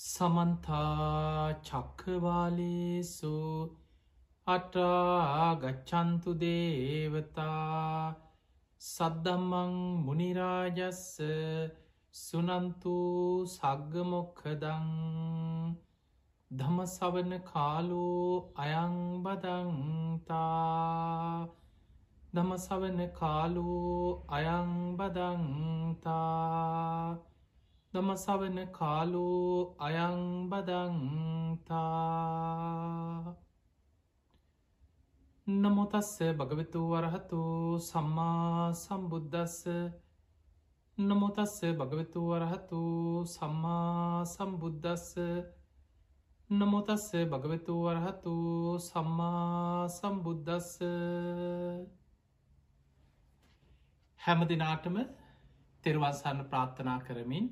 සමන්තා චක්කවාලේසු අටාගච්චන්තු දේවතා සද්දම්මං මුනිරාජස්ස සුනන්තු සග්ගමොක්කදං දමසවන කාලෝ අයංබදංතා දමසවන කාලෝ අයංබදංතා දමසවන කාලෝ අයංබදංතා නමුතස්ස භගවතු වරහතු සම්මා සම්බුද්ධස්ස නමුතස්ස භගවතු වරහතු සම්මා සම්බුද්ධස්ස නමුතස්ස භගවතු වරහතු සම්මා සම්බුද්ධස්ස හැම දිනාටම තෙරවන්සන්න ප්‍රාර්ථනා කරමින්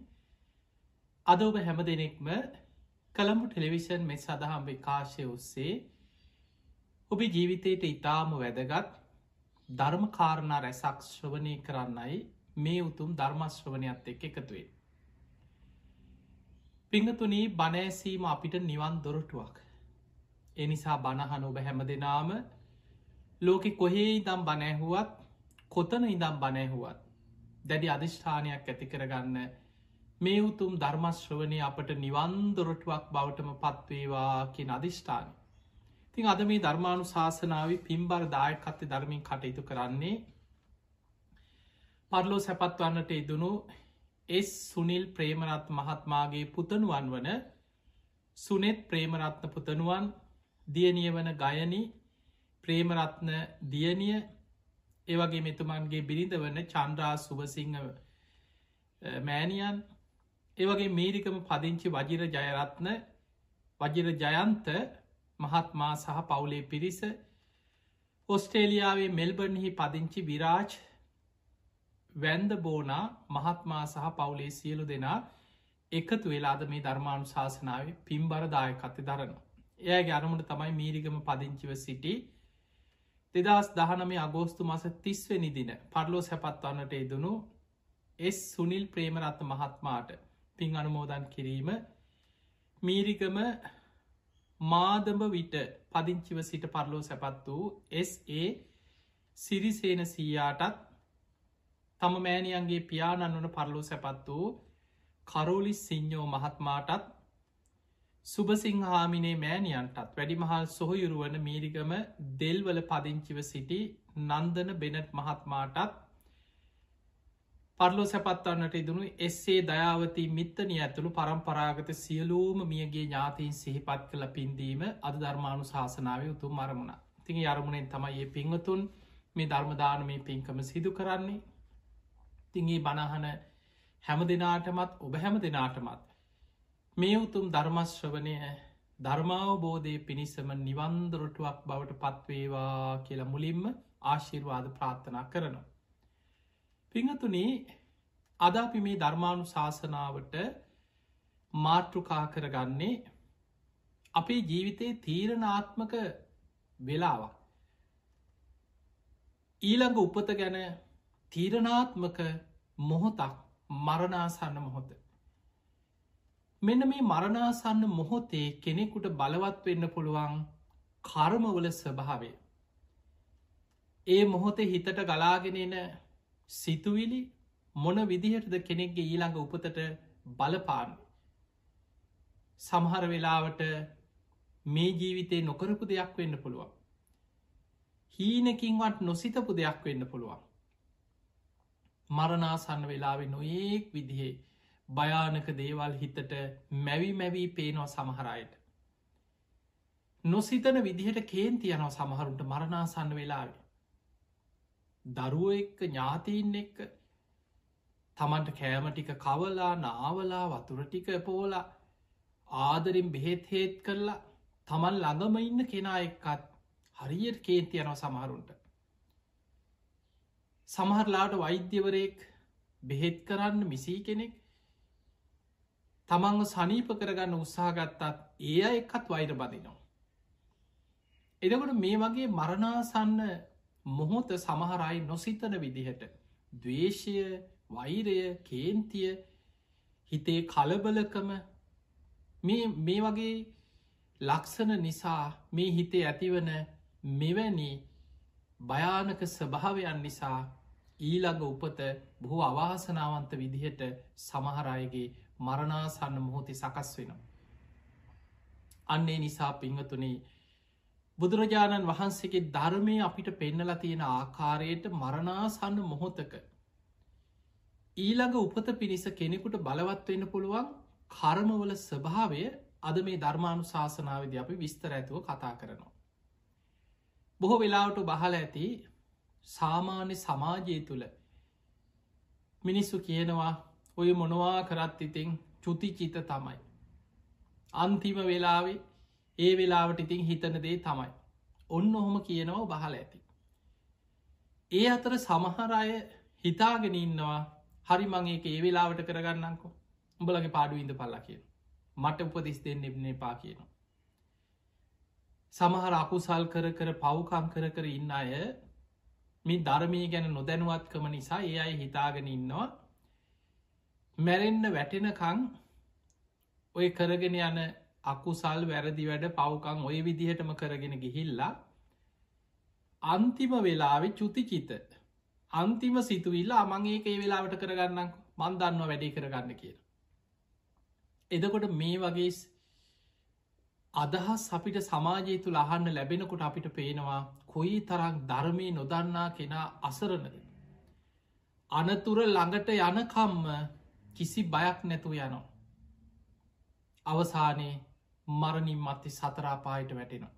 අද ඔබ හැම දෙනෙක්ම කළඹු ටෙලිවිෂන් මෙ සඳහම් විකාශය ඔස්සේ ඔබ ජීවිතයට ඉතාම වැදගත් ධර්ම කාරණා රැසක් ශ්‍රවණය කරන්නයි මේ උතුම් ධර්මශ්‍රවනයත් එක් එකතුවේ. පිංහතුනී බනෑසීම අපිට නිවන් දොරටුවක්. එනිසා බණහන ඔබ හැම දෙනාම ලෝකෙ කොහේ ඉදම් බනැහුවත් කොතන ඉදම් බනැහුවත් දැඩි අධිෂ්ඨානයක් ඇති කරගන්න මේ උතුම් ධර්මශ්‍රවනය අපට නිවන්දොරටුවක් බවටම පත්වේවා කිය අධිෂ්ඨාන. තින් අද මේ ධර්මාණු ශාසනාව පින්බර දායකත්ත ධර්මින් කටයුතු කරන්නේ පරලෝ සැපත් වන්නට ඉදනු එස් සුනිල් ප්‍රේමරත් මහත්මාගේ පුතනුවන් වන සුනෙත් ප්‍රේමරත්න පුතනුවන් දියනිය වන ගයනි ප්‍රේමරත්න දියනිය ඒවගේ මෙතුමන්ගේ බිරිඳ වන චන්ද්‍රා සුවසිංහ මෑනියන් ඒවගේ මේරිකම පදිංචි වජිර ජයරත්න වජිර ජයන්ත මහත්මා සහ පවුලේ පිරිස ඔස්ට්‍රේලියාවේ මෙල්බර්න්හි පදිංචි විරාජ් වැන්ද බෝනා මහත්මා සහ පවුලේ සියලු දෙනා එකතු වෙලාද මේ ධර්මාණු ශාසනාව පින්බරදායකත්ති දරන. එයගේ අරමුණ තමයි මීරිගම පදිංචිව සිටි දෙදස් දහනමේ අගෝස්තු මස තිස්වනි දින පරලෝ සැපත්වන්නට එදනු එස් සුනිල් ප්‍රේමරත්ත මහත්මාට පින් අනුමෝදන් කිරීම මීරිකම මාදඹ විට පදිංචිව සිට පරලෝ සැපත් වූ ඒ සිරිසේන සීයාටත් තම මෑණියන්ගේ පියාණන් වන පරලෝ සැපත් වූ කරෝලිස් සිං්ඥෝ මහත්මාටත් සුභසිංහාමිනේ මෑණියන්ටත් වැඩිමහල් සොහයුරුවන මීරිගම දෙල්වල පදිංචිව සිටි නන්දන බෙනට් මහත්මාටත් පරලෝ සැපත්වන්නට ඉදනු එස්සේ දයාවති මිත්තනය ඇතුළු පරම්පරාගත සියලූම මියගේ ඥාතීන් සිහිපත් කළ පින්දීම අද ධර්මාණු ශාසනාව උතුම් මරමුණ තිඟ අරමුණෙන් තමයි ඒ පිංහතුන් මේ ධර්මදානමේ පින්කම සිදු කරන්නේ තිගේ බණහන හැම දෙනාටමත් ඔබ හැම දෙනාටමත් මේ උතුම් ධර්මශ්‍රවනය ධර්මාවබෝධය පිණිසම නිවන්දරොටුවක් බවට පත්වේවා කියලා මුලින්ම ආශිර්වාද ප්‍රාර්ථනා කරනවා. පිංහතුනේ අද අපි මේ ධර්මාණු ශාසනාවට මාතෘකා කරගන්නේ අපේ ජීවිතයේ තීරණාත්මක වෙලාවක්. ඊළඟ උපත ගැන තීරණාත්මක මොහොතක් මරණාසන්න මොහොත. මෙන්න මේ මරණාසන්න මොහොතේ කෙනෙකුට බලවත් වෙන්න පුළුවන් කර්මවල ස්වභාවේ. ඒ මොහොතේ හිතට ගලාගෙනෙන සිතුවිලි මොන විදිහටද කෙනෙක්ගේ ඊළඟ උපතට බලපාන සමහර වෙලාවට මේ ජීවිතේ නොකරපු දෙයක් වෙන්න පුළුවන්. හීනකින්වත් නොසිතපු දෙයක් වෙන්න පුළුවන්. මරනාසන්න වෙලාවෙ නොඒක් විදිහේ භයානක දේවල් හිතට මැවි මැවී පේනවා සමහරයට නොසිතන විදිහට කේන්ති යනවා සමහරුන්ට මරණාසන්න වෙලාවේ. දරුව එක්ක ඥාතීන් එක්ක තමන්ට කෑමටික කවලා නාවලා වතුරටික පෝලා ආදරින් බෙහෙත් හේත් කරලා තමන් ළඟම ඉන්න කෙනා එක්කත් හරියට කේන්ති යනව සමහරුන්ට සමහරලාට වෛද්‍යවරයෙක් බෙහෙත් කරන්න මිසී කෙනෙක් තමන්ව සනීප කරගන්න උත්සාහගත්තත් ඒ එක්කත් වෛර බදිනවා. එදකට මේ වගේ මරණාසන්න මොහොත සමහරයි නොසිතන විදිහට දවේශය වෛරය කේන්තිය හිතේ කලබලකම මේ වගේ ලක්ෂණ නිසා මේ හිතේ ඇතිවන මෙවැනි භයානක ස්වභාවයන් නිසා ඊළඟ උපත බොහෝ අවාසනාවන්ත විදිහට සමහරයගේ මරණාසන්න මොහොතේ සකස් වෙනවා. අන්නේ නිසා පිංහතුනේ බුදුරජාණන් වහන්සේගේ ධර්මය අපිට පෙන්නල තියෙන ආකාරයට මරණාසන්න මොහොතක ඊළඟ උපත පිණිස කෙනෙකුට බලවත්වවෙන්න පුළුවන් කර්මවල ස්වභාවය අද මේ ධර්මාණු ශාසනාවද අපි විස්තර ඇතුව කතා කරනවා. බොහෝ වෙලාවට බහල ඇති සාමාන්‍ය සමාජය තුළ මිනිස්සු කියනවා ඔය මොනවා කරත් ඉතිං චුතිචිත තමයි. අන්තිම වෙලාවේ ඒ වෙලාවට ඉතිං හිතන දේ තමයි. ඔන්න ඔහොම කියනව බහල ඇති. ඒ අතර සමහර අය හිතාගෙන ඉන්නවා හරි මං ඒක ඒ වෙලාවට කරගන්නංකෝ උඹලගේ පාඩු ඉඳ පල්ලා කියන මට උපදිස් දෙන්න එබ්නේ පා කියනවා. සමහර අකුසල් කර කර පව්කම් කර කර ඉන්න අය මේ ධර්මී ගැන නොදැනුවත්කම නිසා ඒ අයි හිතාගෙන ඉන්නවා මැරෙන්න්න වැටෙනකං ඔය කරගෙන යන අකුසල් වැරදි වැඩ පවකං ඔය විදිහටම කරගෙන ගිහිල්ලා අන්තිම වෙලාවෙ චුතිචිත අන්තිම සිතුවිල්ල අමං ඒක ඒ වෙලාවට කරගන්න මන්දන්න වැඩේ කරගන්න කියලා. එදකොට මේ වගේ අදහස් අපිට සමාජය තුළ අහන්න ලැබෙනකොට අපිට පේනවා කොයි තරක් ධර්මය නොදන්නා කෙනා අසරණද. අනතුර ළඟට යනකම්ම කිසි බයක් නැතු යනවා. අවසානයේ මරණින් මත්ති සතරාපායට වැටෙනවා.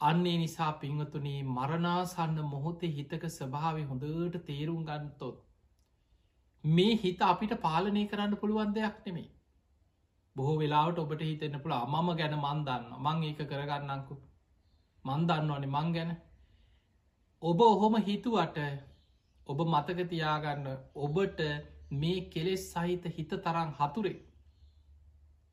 අන්නේ නිසා පිංහතුනේ මරණාසන්න මොහොතේ හිතක ස්වභාව හොඳට තේරුම් ගන්නතොත්. මේ හිත අපිට පාලනය කරන්න පුළුවන් දෙයක් නෙමේ. බොහෝ වෙලාවට ඔබට හිතෙන්න්න පුළ අමම ගැන මන්දන්න මං ඒක කරගන්නංකු මන්දන්නවනේ මං ගැන ඔබ ඔහොම හිතුවට ඔබ මතක තියාගන්න ඔබට මේ කෙලෙස් සහිත හිත තරං හතුරේ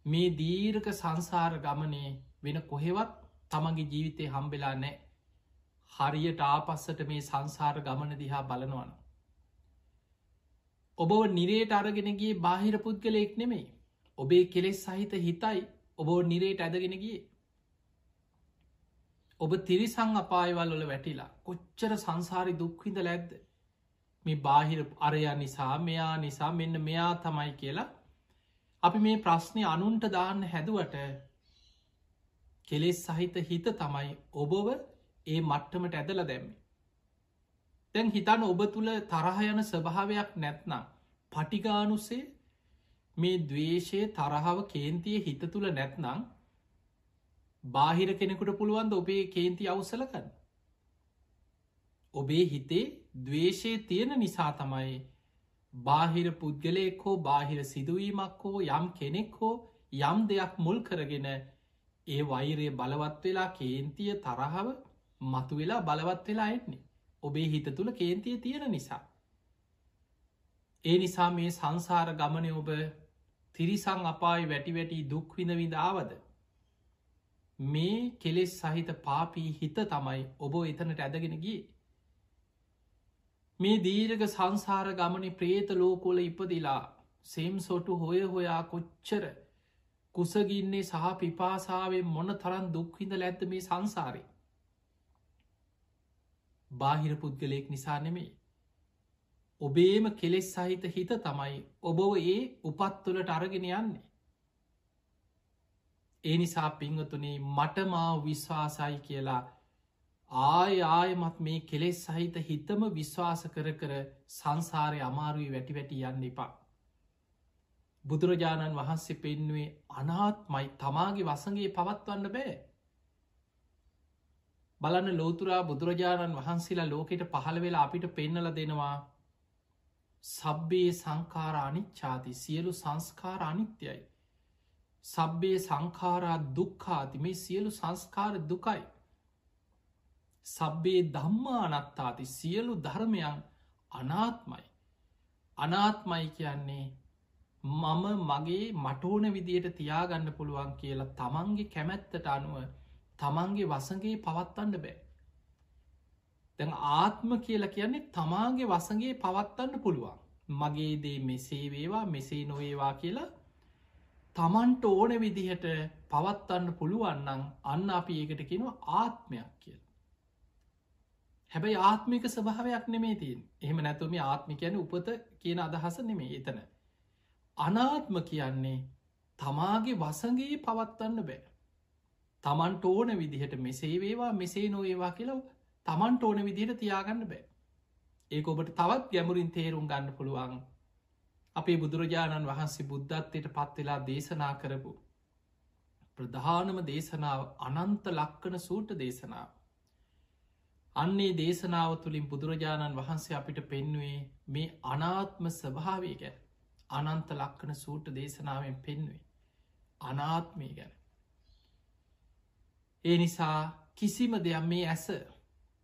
මේ දීර්ක සංසාර ගමනේ වෙන කොහෙවත් තමගේ ජීවිතය හම්බෙලා නෑ හරියට ආපස්සට මේ සංසාර ගමන දිහා බලනවන ඔබ නිරේට අරගෙනගේ බාහිර පුද්ගලයෙක් නෙමේ ඔබේ කෙලෙස් සහිත හිතයි ඔබෝ නිරේට ඇදගෙනගිය ඔබ තිරිසං අපායවල් වල වැටිලා කොච්චර සංසාරි දුක්විඳ ලැද්ද මේ බාහිර අරයා නිසා මෙයා නිසා මෙන්න මෙයා තමයි කියලා අපි මේ ප්‍රශ්නය අනුන්ට දාන්න හැදුවට කෙලෙස් සහිත හිත තමයි ඔබව ඒ මට්ටමට ඇදල දැම්මි. තැන් හිතන් ඔබ තුළ තරහයන ස්වභාවයක් නැත්නම් පටිගානුසේ මේ දවේශය තරහාව කේන්තිය හිත තුළ නැත්නං බාහිර කෙනෙකුට පුළුවන්ද ඔබේ කේන්ති අවසලකන්න. ඔබේ හිතේ දවේශය තියෙන නිසා තමයි බාහිර පුද්ගලයෙක් හෝ බාහිර සිදුවීමක් හෝ යම් කෙනෙක් හෝ යම් දෙයක් මුල් කරගෙන ඒ වෛරය බලවත් වෙලා කේන්තිය තරහව මතු වෙලා බලවත් වෙලා එන්නේ ඔබේ හිත තුළ කේන්තිය තියෙන නිසා. ඒ නිසා මේ සංසාර ගමනය ඔබ තිරිසං අපායි වැටි වැටි දුක් විඳවිදාවද. මේ කෙලෙස් සහිත පාපී හිත තමයි ඔබ එතනට ඇදගෙන ගිය. මේ දීරක සංසාර ගමනි ප්‍රේත ලෝකොල ඉපදිලා සෙම් සොටු හොය හොයා කොච්චර කුසගින්නේ සහ පිපාසාාවෙන් මොන තරන් දුක්හිඳ ලැත්ත මේ සංසාරය. බාහිර පුද්ගලයෙක් නිසා නෙමේ ඔබේම කෙලෙස් සහිත හිත තමයි ඔබව ඒ උපත්තුලට අරගෙන යන්නේ. ඒ නිසා පිංහතුනේ මටමාව විශ්වාසයි කියලා ආය ආයමත් මේ කෙලෙස් සහිත හිතම විශ්වාස කර කර සංසාරය අමාරුයි වැටි වැටි යන්න එපා. බුදුරජාණන් වහන්සේ පෙන්නුවේ අනාත්මයි තමාගේ වසගේ පවත්වන්න බෑ. බලන්න ලෝතුරා බුදුරජාණන් වහන්සේලා ලෝකෙට පහළ වෙලා අපිට පෙන්නල දෙනවා සබ්බේ සංකාර අනිච්චාති සියලු සංස්කාර අනිත්‍යයි. සබ්බේ සංකාරා දුක්කාති මේ සියලු සංස්කාර දුකයි. සබ්බේ ධම්මා අනත්තාති සියලු ධර්මයන් අනාත්මයි. අනාත්මයි කියන්නේ මම මගේ මටෝන විදියට තියාගන්න පුළුවන් කියලා තමන්ගේ කැමැත්තට අනුව තමන්ගේ වසගේ පවත්වන්න බෑ. දැන් ආත්ම කියලා කියන්නේ තමාගේ වසගේ පවත්වන්න පුළුවන් මගේ දේ මෙසේ වේවා මෙසේ නොවේවා කියලා තමන්ට ඕන විදිහට පවත්වන්න පුළුවන්නන් අන්න අපි ඒකට කෙනවා ආත්මයක් කියල. හැබැයි ආත්මික ස්වභාවයක් නෙමේ තින් එහෙම නැතුම ආත්මිකයන උපත කියන අදහස නෙමේ එතන. අනාත්ම කියන්නේ තමාගේ වසගේ පවත්වන්න බෑ. තමන්ට ඕන විදිහට මෙසේ වේවා මෙසේ නොඒවා කියලව තමන්ට ඕන විදිහට තියාගන්න බෑ. ඒක ඔබට තවත් ගැමුරින් තේරුම් ගන්න පුළුවන් අපේ බුදුරජාණන් වහන්සේ බුද්ධත්වයට පත්වෙලා දේශනා කරපු. ප්‍රධානම දේශනාව අනන්ත ලක්කන සූට දේශනාව. අන්නේ දේශනාව තුළින් බුදුරජාණන් වහන්සේ අපිට පෙන්නුවේ මේ අනාත්ම ස්වභාවය ගැන අනන්ත ලක්කන සූට දේශනාවෙන් පෙන්වේ. අනාත්මය ගැන. ඒ නිසා කිසිම දෙයක් මේ ඇස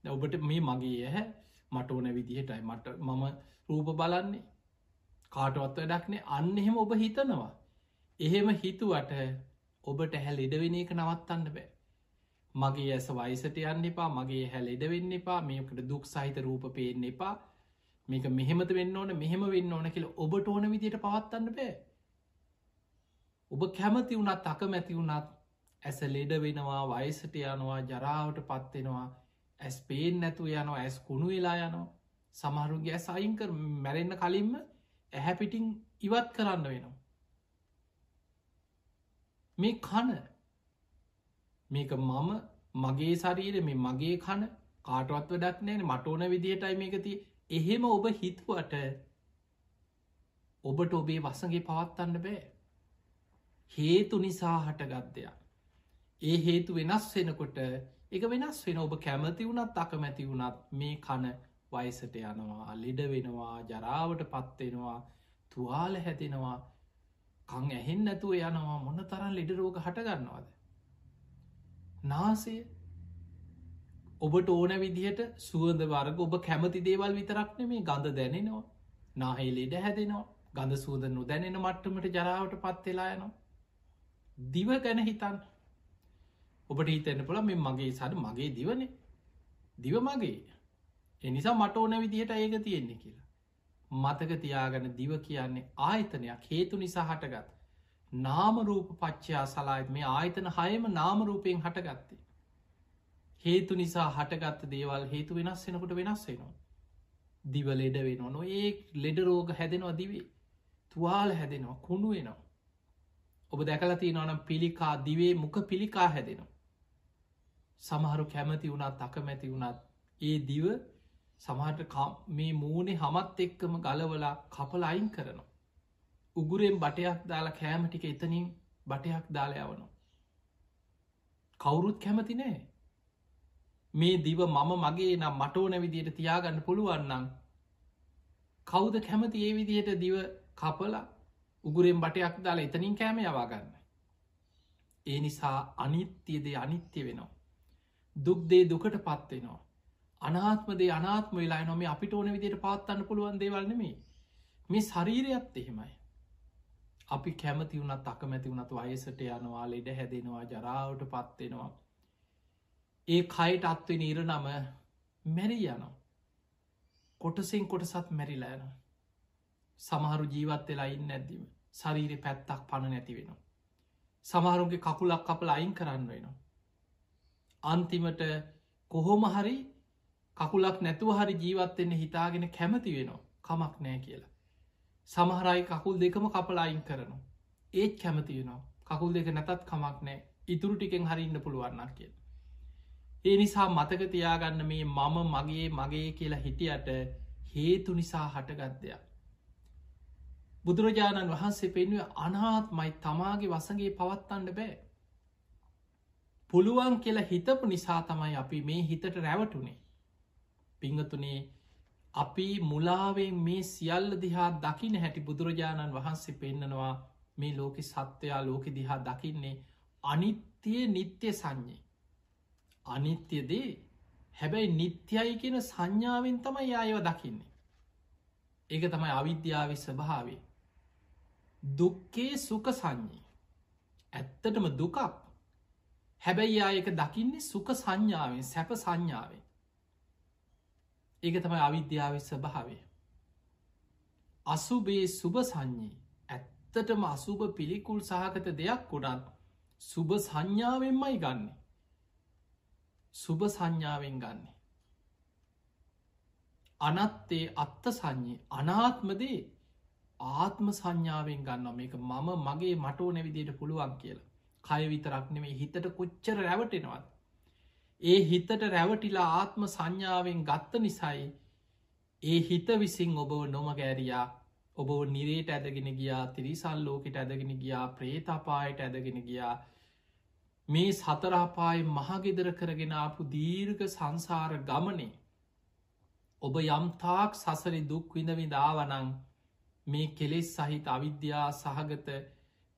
ඔබට මේ මගේ ඇහැ මට ඕන විදිහටයි මට මම රූප බලන්නේ කාටවත් වැඩක්නේ අන්න එහෙම ඔබ හිතනවා. එහෙම හිතුවට ඔබට හැල් ඉඩවෙන එක නවත්තන්න බෑ. මගේ ඇස වයිසට යන්න එපා මගේ හැල් ඉඩවෙන්න එපා මේකට දුක් සහිත රූප පේෙන් එපා මේක මෙහෙමත වෙන්න ඕන මෙහෙම වෙන්න ඕන කියල ඔබට ඕන විදියට පවත්වන්න බෑ. ඔබ කැමති වුණත් අකමැති වුණත් ඇස ලෙඩ වෙනවා වයිසට යනවා ජරාවට පත්වෙනවා ඇස් පේෙන් නැතු යනවා ඇස් කුණු වෙලා යනවා සමහරුගේ ඇස් අයිංකර මැරෙන්න්න කලින්ම ඇහැපිටිං ඉවත් කරන්න වෙනවා. මේ කන මේක මම මගේ ශරීර මේ මගේ කන කාටවත් වඩක් නෑන. මට ඕන විදිහටයි මේකති එහෙම ඔබ හිතුවට ඔබට ඔබේ වසගේ පවත්වන්න බෑ. හේතු නිසා හටගත්දයක් ඒ හේතු වෙනස් වෙනකොට එක වෙනස් වෙන ඔබ කැමති වුණත් අකමැති වුණත් මේ කන වයිසට යනවා ලෙඩ වෙනවා ජරාවට පත්වෙනවා තුවාල හැදෙනවා කං ඇහෙන් නැතුව යනවා මොන්න තරන් ලෙඩ රෝග හටගන්නවාද. නාසය ඔබට ඕන විදිහට සුවද වර්ග ඔබ කැමති දේවල් විතරක්න මේ ගඳ දැනෙනවා නාහි ලෙඩ හැදෙනවා ගඳ සූද නොදැනෙන මට්ටමට ජරාවට පත්වෙලා යනවා. දිව ගැන හිතන්න ඔබට හිතන්න පුළ මේ මගේ සඩ මගේ දිවනේ දිව මගේ එනිසා මට ඕන විදිහට ඒක තියෙන්නේ කියලා. මතක තියාගන දිව කියන්නේ ආයතනයක් හේතු නිසා හටගත්. නාමරූප පච්චයා සලායිත් මේ ආයතන හයම නාමරූපයෙන් හටගත්තේ. හේතු නිසා හටගත්ත දේවල් හේතු වෙනස් වෙනකොට වෙනස් වෙනවා. දිව ලෙඩ වෙන නො ඒ ලෙඩ රෝග හැදෙනවා දිවේ තුවාල හැදෙනවා කුණු වෙනවා. ඔබ දැකලති නනම් පිළිකා දිවේ මුක පිළිකා හැදෙනවා. සමහරු කැමති වුණත් අකමැති වුණත් ඒ දිව සමහට මේ මූුණේ හමත් එක්කම ගලවලා කපල අයින් කරනවා. උගුරෙන් බටයක් දාලා කෑම ටික එතනින් බටයක් දාලා යවනවා. කවුරුත් කැමති නෑ. මේ දිව මම මගේ නම් මටෝන විදියට තියාගන්න පුළුවන්නම් කෞද කැමති ඒ විදියට දිව කපලා උගුරෙන් බටයක් දාලා එතනින් කෑම යවාගන්න. ඒ නිසා අනිත්‍යයදේ අනිත්‍ය වෙනවා. දුක්දේ දුකට පත්වෙනවා. අනාත්මදේ අනාත්ම වෙලා නොම අපිට ඕන විදියට පාත්තන්න පුළුවන් දේවල්නෙමේ මේ ශරීරයත් එහෙමයි. අපි කැමති වුණත් අකමැති වුණත් වයසට යනවා ලෙඩ හැදෙනවා ජරාවට පත්වෙනවා. ඒ කයිට අත්වෙන ඉර නම මැරි යනවා. කොටසින් කොටසත් මැරිලා යනවා. සමහරු ජීවත් වෙලා ඉන්න ඇදීම ශරීරය පැත්තක් පණ නැති වෙනවා. සමහරුගේ කකුලක් අපල අයින් කරන්න වෙනවා. අන්තිමට කොහොම හරි කකුලක් නැතුව හරි ජීවත්වෙන්න හිතාගෙන කැමති වෙනවා කමක් නෑ කියලා. සමහරයි කකුල් දෙකම කපලායින් කරනවා. ඒත් කැමති වෙනවා කකුල් දෙක නැතත් කමක් නෑ ඉතුරු ටිකෙන් හරි ඉන්න පුළුවන්නක් කිය. ඒ නිසා මතක තියාගන්න මේ මම මගේ මගේ කියලා හිටියට හේතු නිසා හටගත්දයක්. බුදුරජාණන් වහන්සේ පෙන්ුව අනාත්මයි තමාගේ වසගේ පවත්තන්න බෑ. පුළුවන් කියලා හිතපු නිසා තමයි අපි මේ හිතට රැවටුනේ. පිංහතුනේ අපි මුලාවෙන් මේ සියල්ල දිහා දකින හැටි බුදුරජාණන් වහන්සේ පෙන්නනවා මේ ලෝකෙ සත්වයා ලෝකෙ දිහා දකින්නේ අනිත්‍යය නිත්‍ය සංඥේ. අනිත්‍යදේ හැබැයි නිත්‍යයි කියෙන සංඥාවෙන් තමයි යායව දකින්නේ. ඒක තමයි අවිද්‍යාව ස්වභාවේ. දුක්කේ සුක සංඥී. ඇත්තටම දුකක් හැබැයි ආයක දකින්නේ සුක සංඥාවෙන් සැප සංඥාවෙන් ඒක තමයි අවිද්‍යාව ස්වභාවේ අසුබේ සුභ සංඥී ඇත්ත ඇත්තටම අසුභ පිළිකුල් සහගත දෙයක් වුණත් සුභ සංඥාවෙන්මයි ගන්න. සුභ සංඥාවෙන් ගන්න. අනත්තේ අත්ත සංඥේ අනාත්මදේ ආත්ම සංඥාවෙන් ගන්න මේක මම මගේ මටෝ නැවිදියට පුළුවන් කියලා. කය විතරක් නෙමේ හිතට කොච්චර රැවටෙනවත්. ඒ හිතට රැවටිලා ආත්ම සංඥාවෙන් ගත්ත නිසයි ඒ හිත විසින් ඔබව නොමගෑරයා. ඔබ නිරේට ඇදගෙන ගියා තිරිසල් ලෝකට ඇදගෙන ගියා ප්‍රේතපායට ඇදගෙන ගියා. මේ සතරාපාය මහගෙදර කරගෙන ආපු දීර්ග සංසාර ගමනේ ඔබ යම්තාක් සසරි දුක් විඳවිදාවනං මේ කෙලෙස් සහිත අවිද්‍යා සහගත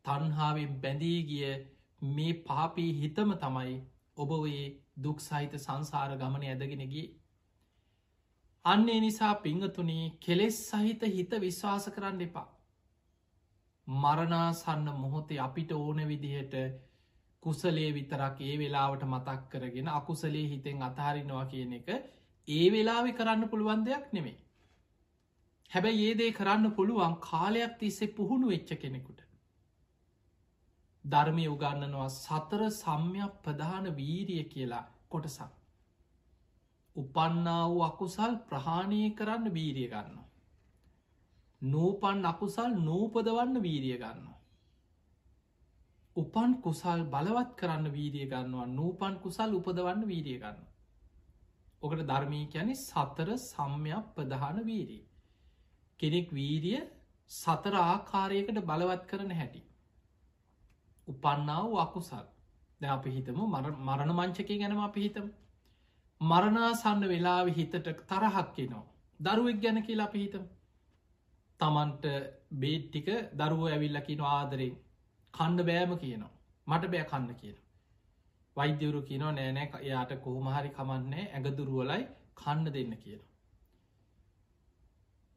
තන්හාාවෙන් බැඳී ගිය මේ පාපී හිතම තමයි ඔබ ඒ දුක් සහිත සංසාර ගමන ඇදගෙනගේ අන්නේ නිසා පිංහතුනී කෙලෙස් සහිත හිත විශ්වාස කරන්න එපා. මරණාසන්න මොහොතේ අපිට ඕන විදිහට කුසලේ විතරක් ඒ වෙලාවට මතක් කරගෙන අකුසලේ හිතෙන් අතහරිනවා කියන එක ඒ වෙලාවෙ කරන්න පුළුවන් දෙයක් නෙමේ. හැබැයි ඒදේ කරන්න පුළුවන් කාලයක් තිස්සේ පුහුණු වෙච්ච කෙනෙකුට. ධර්මය උගන්නනවා සතර සම්යක් ප්‍රධාන වීරිය කියලා කොටසක්. උපන්නා වූ අකුසල් ප්‍රහාණය කරන්න වීරිය ගන්න. නූපන් අකුසල් නූපදවන්න වීරිය ගන්න. උපන් කුසල් බලවත් කරන්න වීරිය ගන්නවා නූපන් කුසල් උපදවන්න වීරිය ගන්න. ඔකට ධර්මී යැනි සතර සම්යක් ප්‍රධාන වීරී. කෙනෙක් වීරිය සතර ආකාරයකට බලවත් කරන හැටි. උපන්නාව අකුසල් ද අපි හිතම මරණ මංචකය ගැනම අපි හිතම මරණාසන්න වෙලාව හිතට තරහක් එනවා. දරුවෙක් ගැන කියලා පිහිතම. තමන්ට බේට්ටික දරුව ඇවිල්ලකින ආදරෙන් කණ්ඩ බෑම කියනවා. මට බෑ කන්න කියන. වෛද්‍යවරු කියනෝ නෑනෑ එයාට කොහොමහරි කමන්නේ ඇගදුරුවලයි කන්න දෙන්න කියන.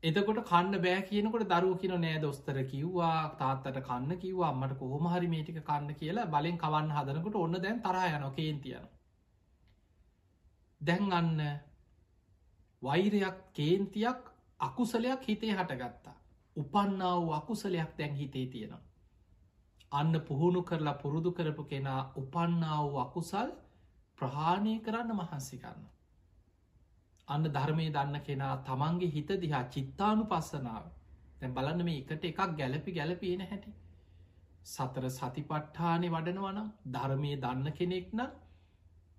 එතකොට කන්න බෑ කියනකොට දරුව කියන නෑ දොස්තර කිව්වා තාත්තට කන්න කිව්වා අම්මට කොහොමහරි මේටික කන්න කියලා බලෙන් කවන්න හදනකට ඔන්න දැන් තරහ යන කේන්තියනවා. දැන් අන්න වෛරයක් කේන්තියක් අකුසලයක් හිතේ හටගත්තා. උපන්නා වූ අකුසලයක් දැන් හිතේ තියෙනවා. අන්න පුහුණු කරලා පුරුදු කරපු කෙනා උපන්නා වූ අකුසල් ප්‍රහාණය කරන්න මහන්සි කරන්න. අන්න ධර්මය දන්න කෙනා තමන්ගේ හිත දිහා චිත්තානු පස්සනාව දැ බලන්න මේ එකට එකක් ගැලපි ගැලපෙන හැටි. සතර සතිපට්ඨානය වඩනවනම් ධර්මය දන්න කෙනෙක් නම්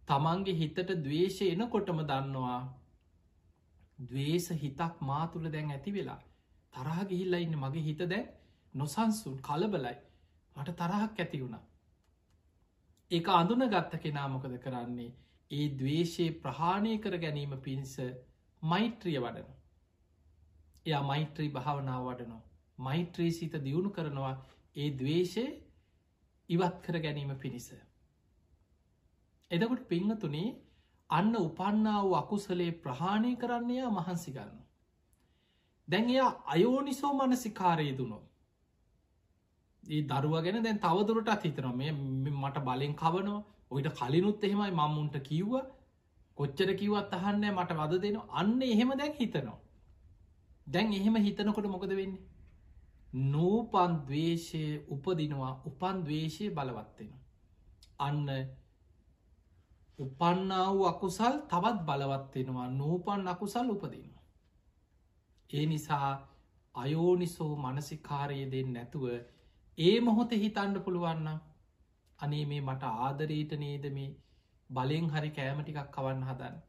තමන්ගේ හිතට දවේශය එනකොටම දන්නවා දවේශ හිතක් මා තුළ දැන් ඇති වෙලා. තරහ ගිහිල්ල ඉන්න මගේ හිත දැන් නොසන්සුන් කලබලයි. මට තරහක් ඇති වුණා. ඒ අඳුන ගත්ත කෙනාමොකද කරන්නේ? ඒ දවේශයේ ප්‍රහාණය කර ගැනීම පිණිස මෛත්‍රිය වඩන එයා මෛත්‍රී භාවනාව වඩනවා. මෛත්‍රී සිත දියුණු කරනවා. ඒ දවේශය ඉවත් කර ගැනීම පිණිස. එදකොට පිංහතුනේ අන්න උපන්නා වූ අකුසලේ ප්‍රහාණය කරන්නේයා මහන්සි ගන්න. දැන් එයා අයෝනිසෝ මනසිකාරය දුනෝ. ඒ දරුව ගැන දැන් තවදුරටත් හිතනවා. මේ මට බලෙන් කවනවා. ඔයිට කලිනුත් එහෙමයි මම්මුන්ට කිව්ව කොච්චර කිවත් අහන්න මට වද දෙන අන්න එහෙම දැන් හිතනවා. දැන් එහෙම හිතනකොට මොකද වෙන්නේ. නූපන් දවේශය උපදිනවා උපන් දවේශය බලවත්වෙන. අන්න උපන්නා වූ අකුසල් තවත් බලවත්වෙනවා නූපන් අකුසල් උපදිනවා. ඒ නිසා අයෝනිසෝ මනසිකාරය දෙන්න නැතුව ඒ මොහොත හිතන්න පුළුවන්න අනේ මේ මට ආදරීට නේද මේ බලෙන් හරි කෑමටිකක් කවන්න හදන්න.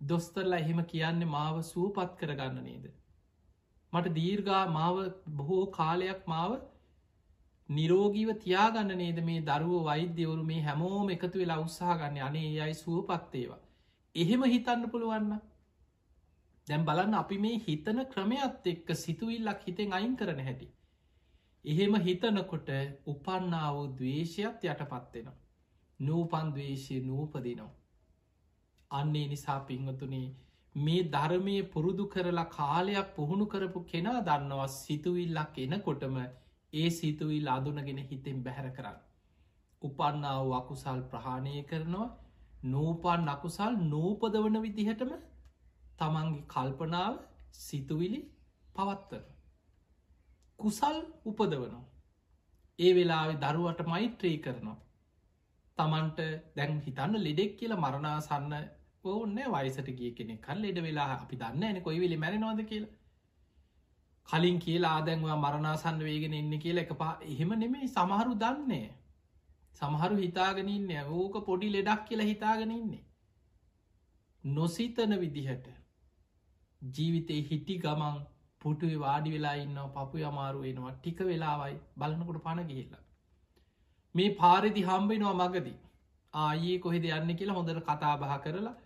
දොස්තරලා එහෙම කියන්නේ මාව සූපත් කරගන්න නේද. මට දීර්ගා මාව බොහෝ කාලයක් මාව නිරෝගීව තියාගන්න නේද මේ දරුව වෛද්‍යවරු මේ හැමෝම එකතු වෙලා උත්සාහගන්න අනේ යයි සුවපත්තේවා. එහෙම හිතන්න පුළුවන්න. දැම් බලන්න අපි මේ හිතන ක්‍රමයත් එක්ක සිතුවිල්ලක් හිතෙන් අයින් කරන හැටි. එහෙම හිතනකොට උපන්නාව දවේශයත් යටපත්වෙනවා. නූපන් දවේශය නූපදිනවා. අන්නේ නිසා පිංහතුනේ මේ ධර්මය පුරුදු කරලා කාලයක් පුහුණු කරපු කෙනා දන්නවා සිතුවිල්ලක් එනකොටම ඒ සිතුවිල් අදුනගෙන හිතෙන් බැහැර කරන්න. උපන්නාව අකුසල් ප්‍රහාණය කරනවා නූපන් අකුසල් නූපදවන විදිහටම තමන්ගේ කල්පනාව සිතුවිලි පවත්තර. කුසල් උපදවනවා. ඒ වෙලාවෙ දරුවට මෛත්‍රී කරනවා. තමන්ට දැන් හිතන්න ලෙඩෙක් කියල මරණාසන්න ඕන්න වයිසට ගිය කෙනෙ කල් ලෙඩ වෙලා අපි දන්න එන කොයි වෙලි මැරෙනවාද කියලා කලින් කියලා ආදැන්වා මරණාසන්න වේගෙන එන්න කියලා එක පා එහෙම නෙමේ සමහරු දන්නේ සමහරු හිතාගෙනන්න ඕක පොඩි ලෙඩක් කියලා හිතාගෙන ඉන්නේ නොසිතන විදිහට ජීවිතේ හිටි ගමන් පුටුවේ වාඩි වෙලා ඉන්න පපු අමාරු වෙනවා ටික වෙලාවයි බලනකොට පණ ගිහිල්ලා. මේ පාරිදි හම්බෙනවා මගදී. ආයේ කොහෙද යන්න කියලා හොඳට කතා බහ කරලා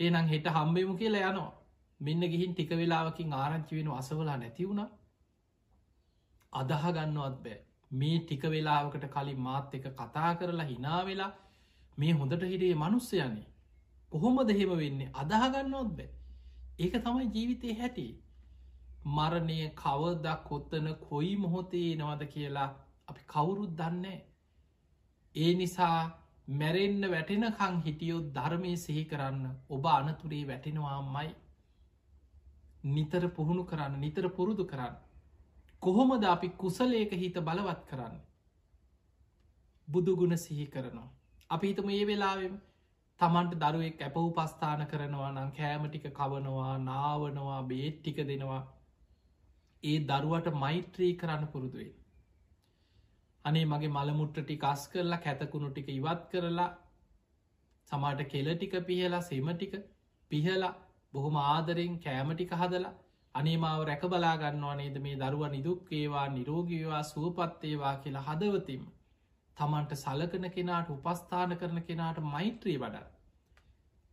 ඒනම් හෙට හම්බෙමු කියලා යනවා. මෙන්න ගිහින් ටික වෙලාවකින් ආරංචි වෙන අසවලා නැති වුණ. අදහ ගන්නවත් බෑ. මේ ටික වෙලාවකට කලින් මාත් එක කතා කරලා හිනා වෙලා මේ හොඳට හිටේ මනුස්සයනේ. කොහොම දෙහෙම වෙන්නේ? අදහගන්නොත් බෑ. ඒක තමයි ජීවිතය හැටි. මරණය කවදක් කොත්තන කොයි මොහොතේ නවද කියලා අපි කවුරුත් දන්නේ ඒ නිසා මැරෙන්න්න වැටෙනකං හිටියොත් ධර්මය සිහි කරන්න ඔබ අනතුරේ වැටෙනවාමයි. නිතර පුහුණු කරන්න නිතර පුරුදු කරන්න. කොහොමද අපි කුසලේක හිත බලවත් කරන්න? බුදුගුණ සිහි කරනවා. අපි හිතම ඒ වෙලාවෙම තමන්ට දරුවෙක් ඇප උපස්ථාන කරනවා නම් කෑමටික කවනවා නාවනවා බේත් ටික දෙනවා. ඒ දරුවට මෛත්‍රී කරන්න පුරුදුවෙන් අනේ මගේ මළමුට්ට ටික අස් කරලා කැතකුණු ටික ඉවත් කරලා සමාට කෙල ටික පිහලා සෙම ටික පිහලා බොහොම ආදරෙන් කෑමටික හදලා අනේමාව රැක බලාගන්නවා නේද? මේ දරුව නිදුක්කේවා නිරෝගීවා සුවපත්තේවා කියලා හදවතිම තමන්ට සලකන කෙනාට උපස්ථාන කරන කෙනාට මෛත්‍රී වඩ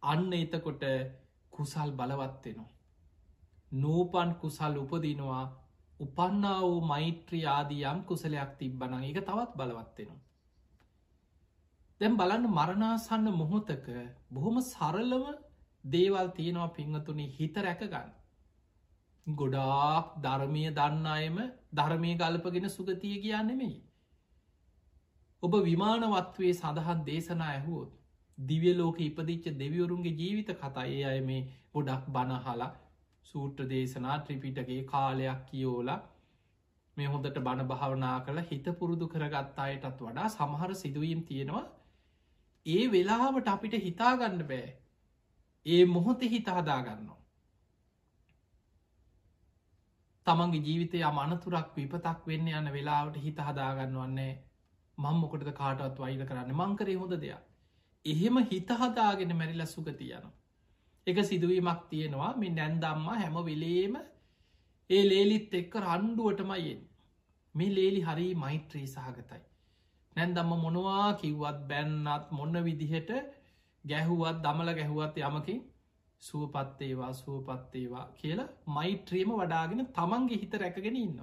අන්න එතකොට කුසල් බලවත්වෙනවා නූපන් කුසල් උපදිනවා උපන්නා වූ මෛත්‍රී ආදී යම් කුසලයක් තිබ්බන එක තවත් බලවත්වෙනවා දැම් බලන්න මරණාසන්න මොහොතක බොහොම සරලව දේවල් තියෙනවා පිංහතුනි හිත රැකගන්න ගොඩාක් ධර්මය දන්න අයම ධර්මය ගල්පගෙන සුගතිය කියන්නෙමෙයි. ඔබ විමානවත්වේ සඳහන් දේශනා ඇහුවොත් දිවිය ලෝක ඉපදිච්ච දෙවිවරුන්ගේ ජීවිත කතා ඒ අය මේ ගොඩක් බණහලා සූට්‍ර දේශනා ත්‍රිපිටගේ කාලයක් කියෝලා මේ හොඳට බණ භාවනා කළ හිත පුරුදු කරගත් අයටත් වඩා සමහර සිදුවීම් තියෙනවා. ඒ වෙලාවට අපිට හිතාගන්න බෑ. ඒ මොහොතෙ හිත හදාගන්නවා තමන්ගේ ජීවිතය අමනතුරක් විපතක් වෙන්න යන වෙලාවට හිත හදාගන්නවන්නේ මං මොකටද කාටවත් වයිල කරන්න? මංකරේ හොඳ දෙයක්. එහෙම හිත හදාගෙන මැරිල සුගතියන එක සිදුවීමක් තියෙනවා මේ නැන්දම්ම හැම වෙලේම ඒ ලේලිත් එක්ක රණ්ඩුවටමයියෙන් මේ ලේලි හරි මෛත්‍රී සහගතයි නැන්දම්ම මොනවා කිව්වත් බැන්නත් මොන්න විදිහට ගැහුවත් දමල ගැහුවත් යමකින් සුවපත්තේවා සුවපත්තේවා කියලා මෛත්‍රියම වඩාගෙන තමන්ගේ හිත රැකගෙන ඉන්න.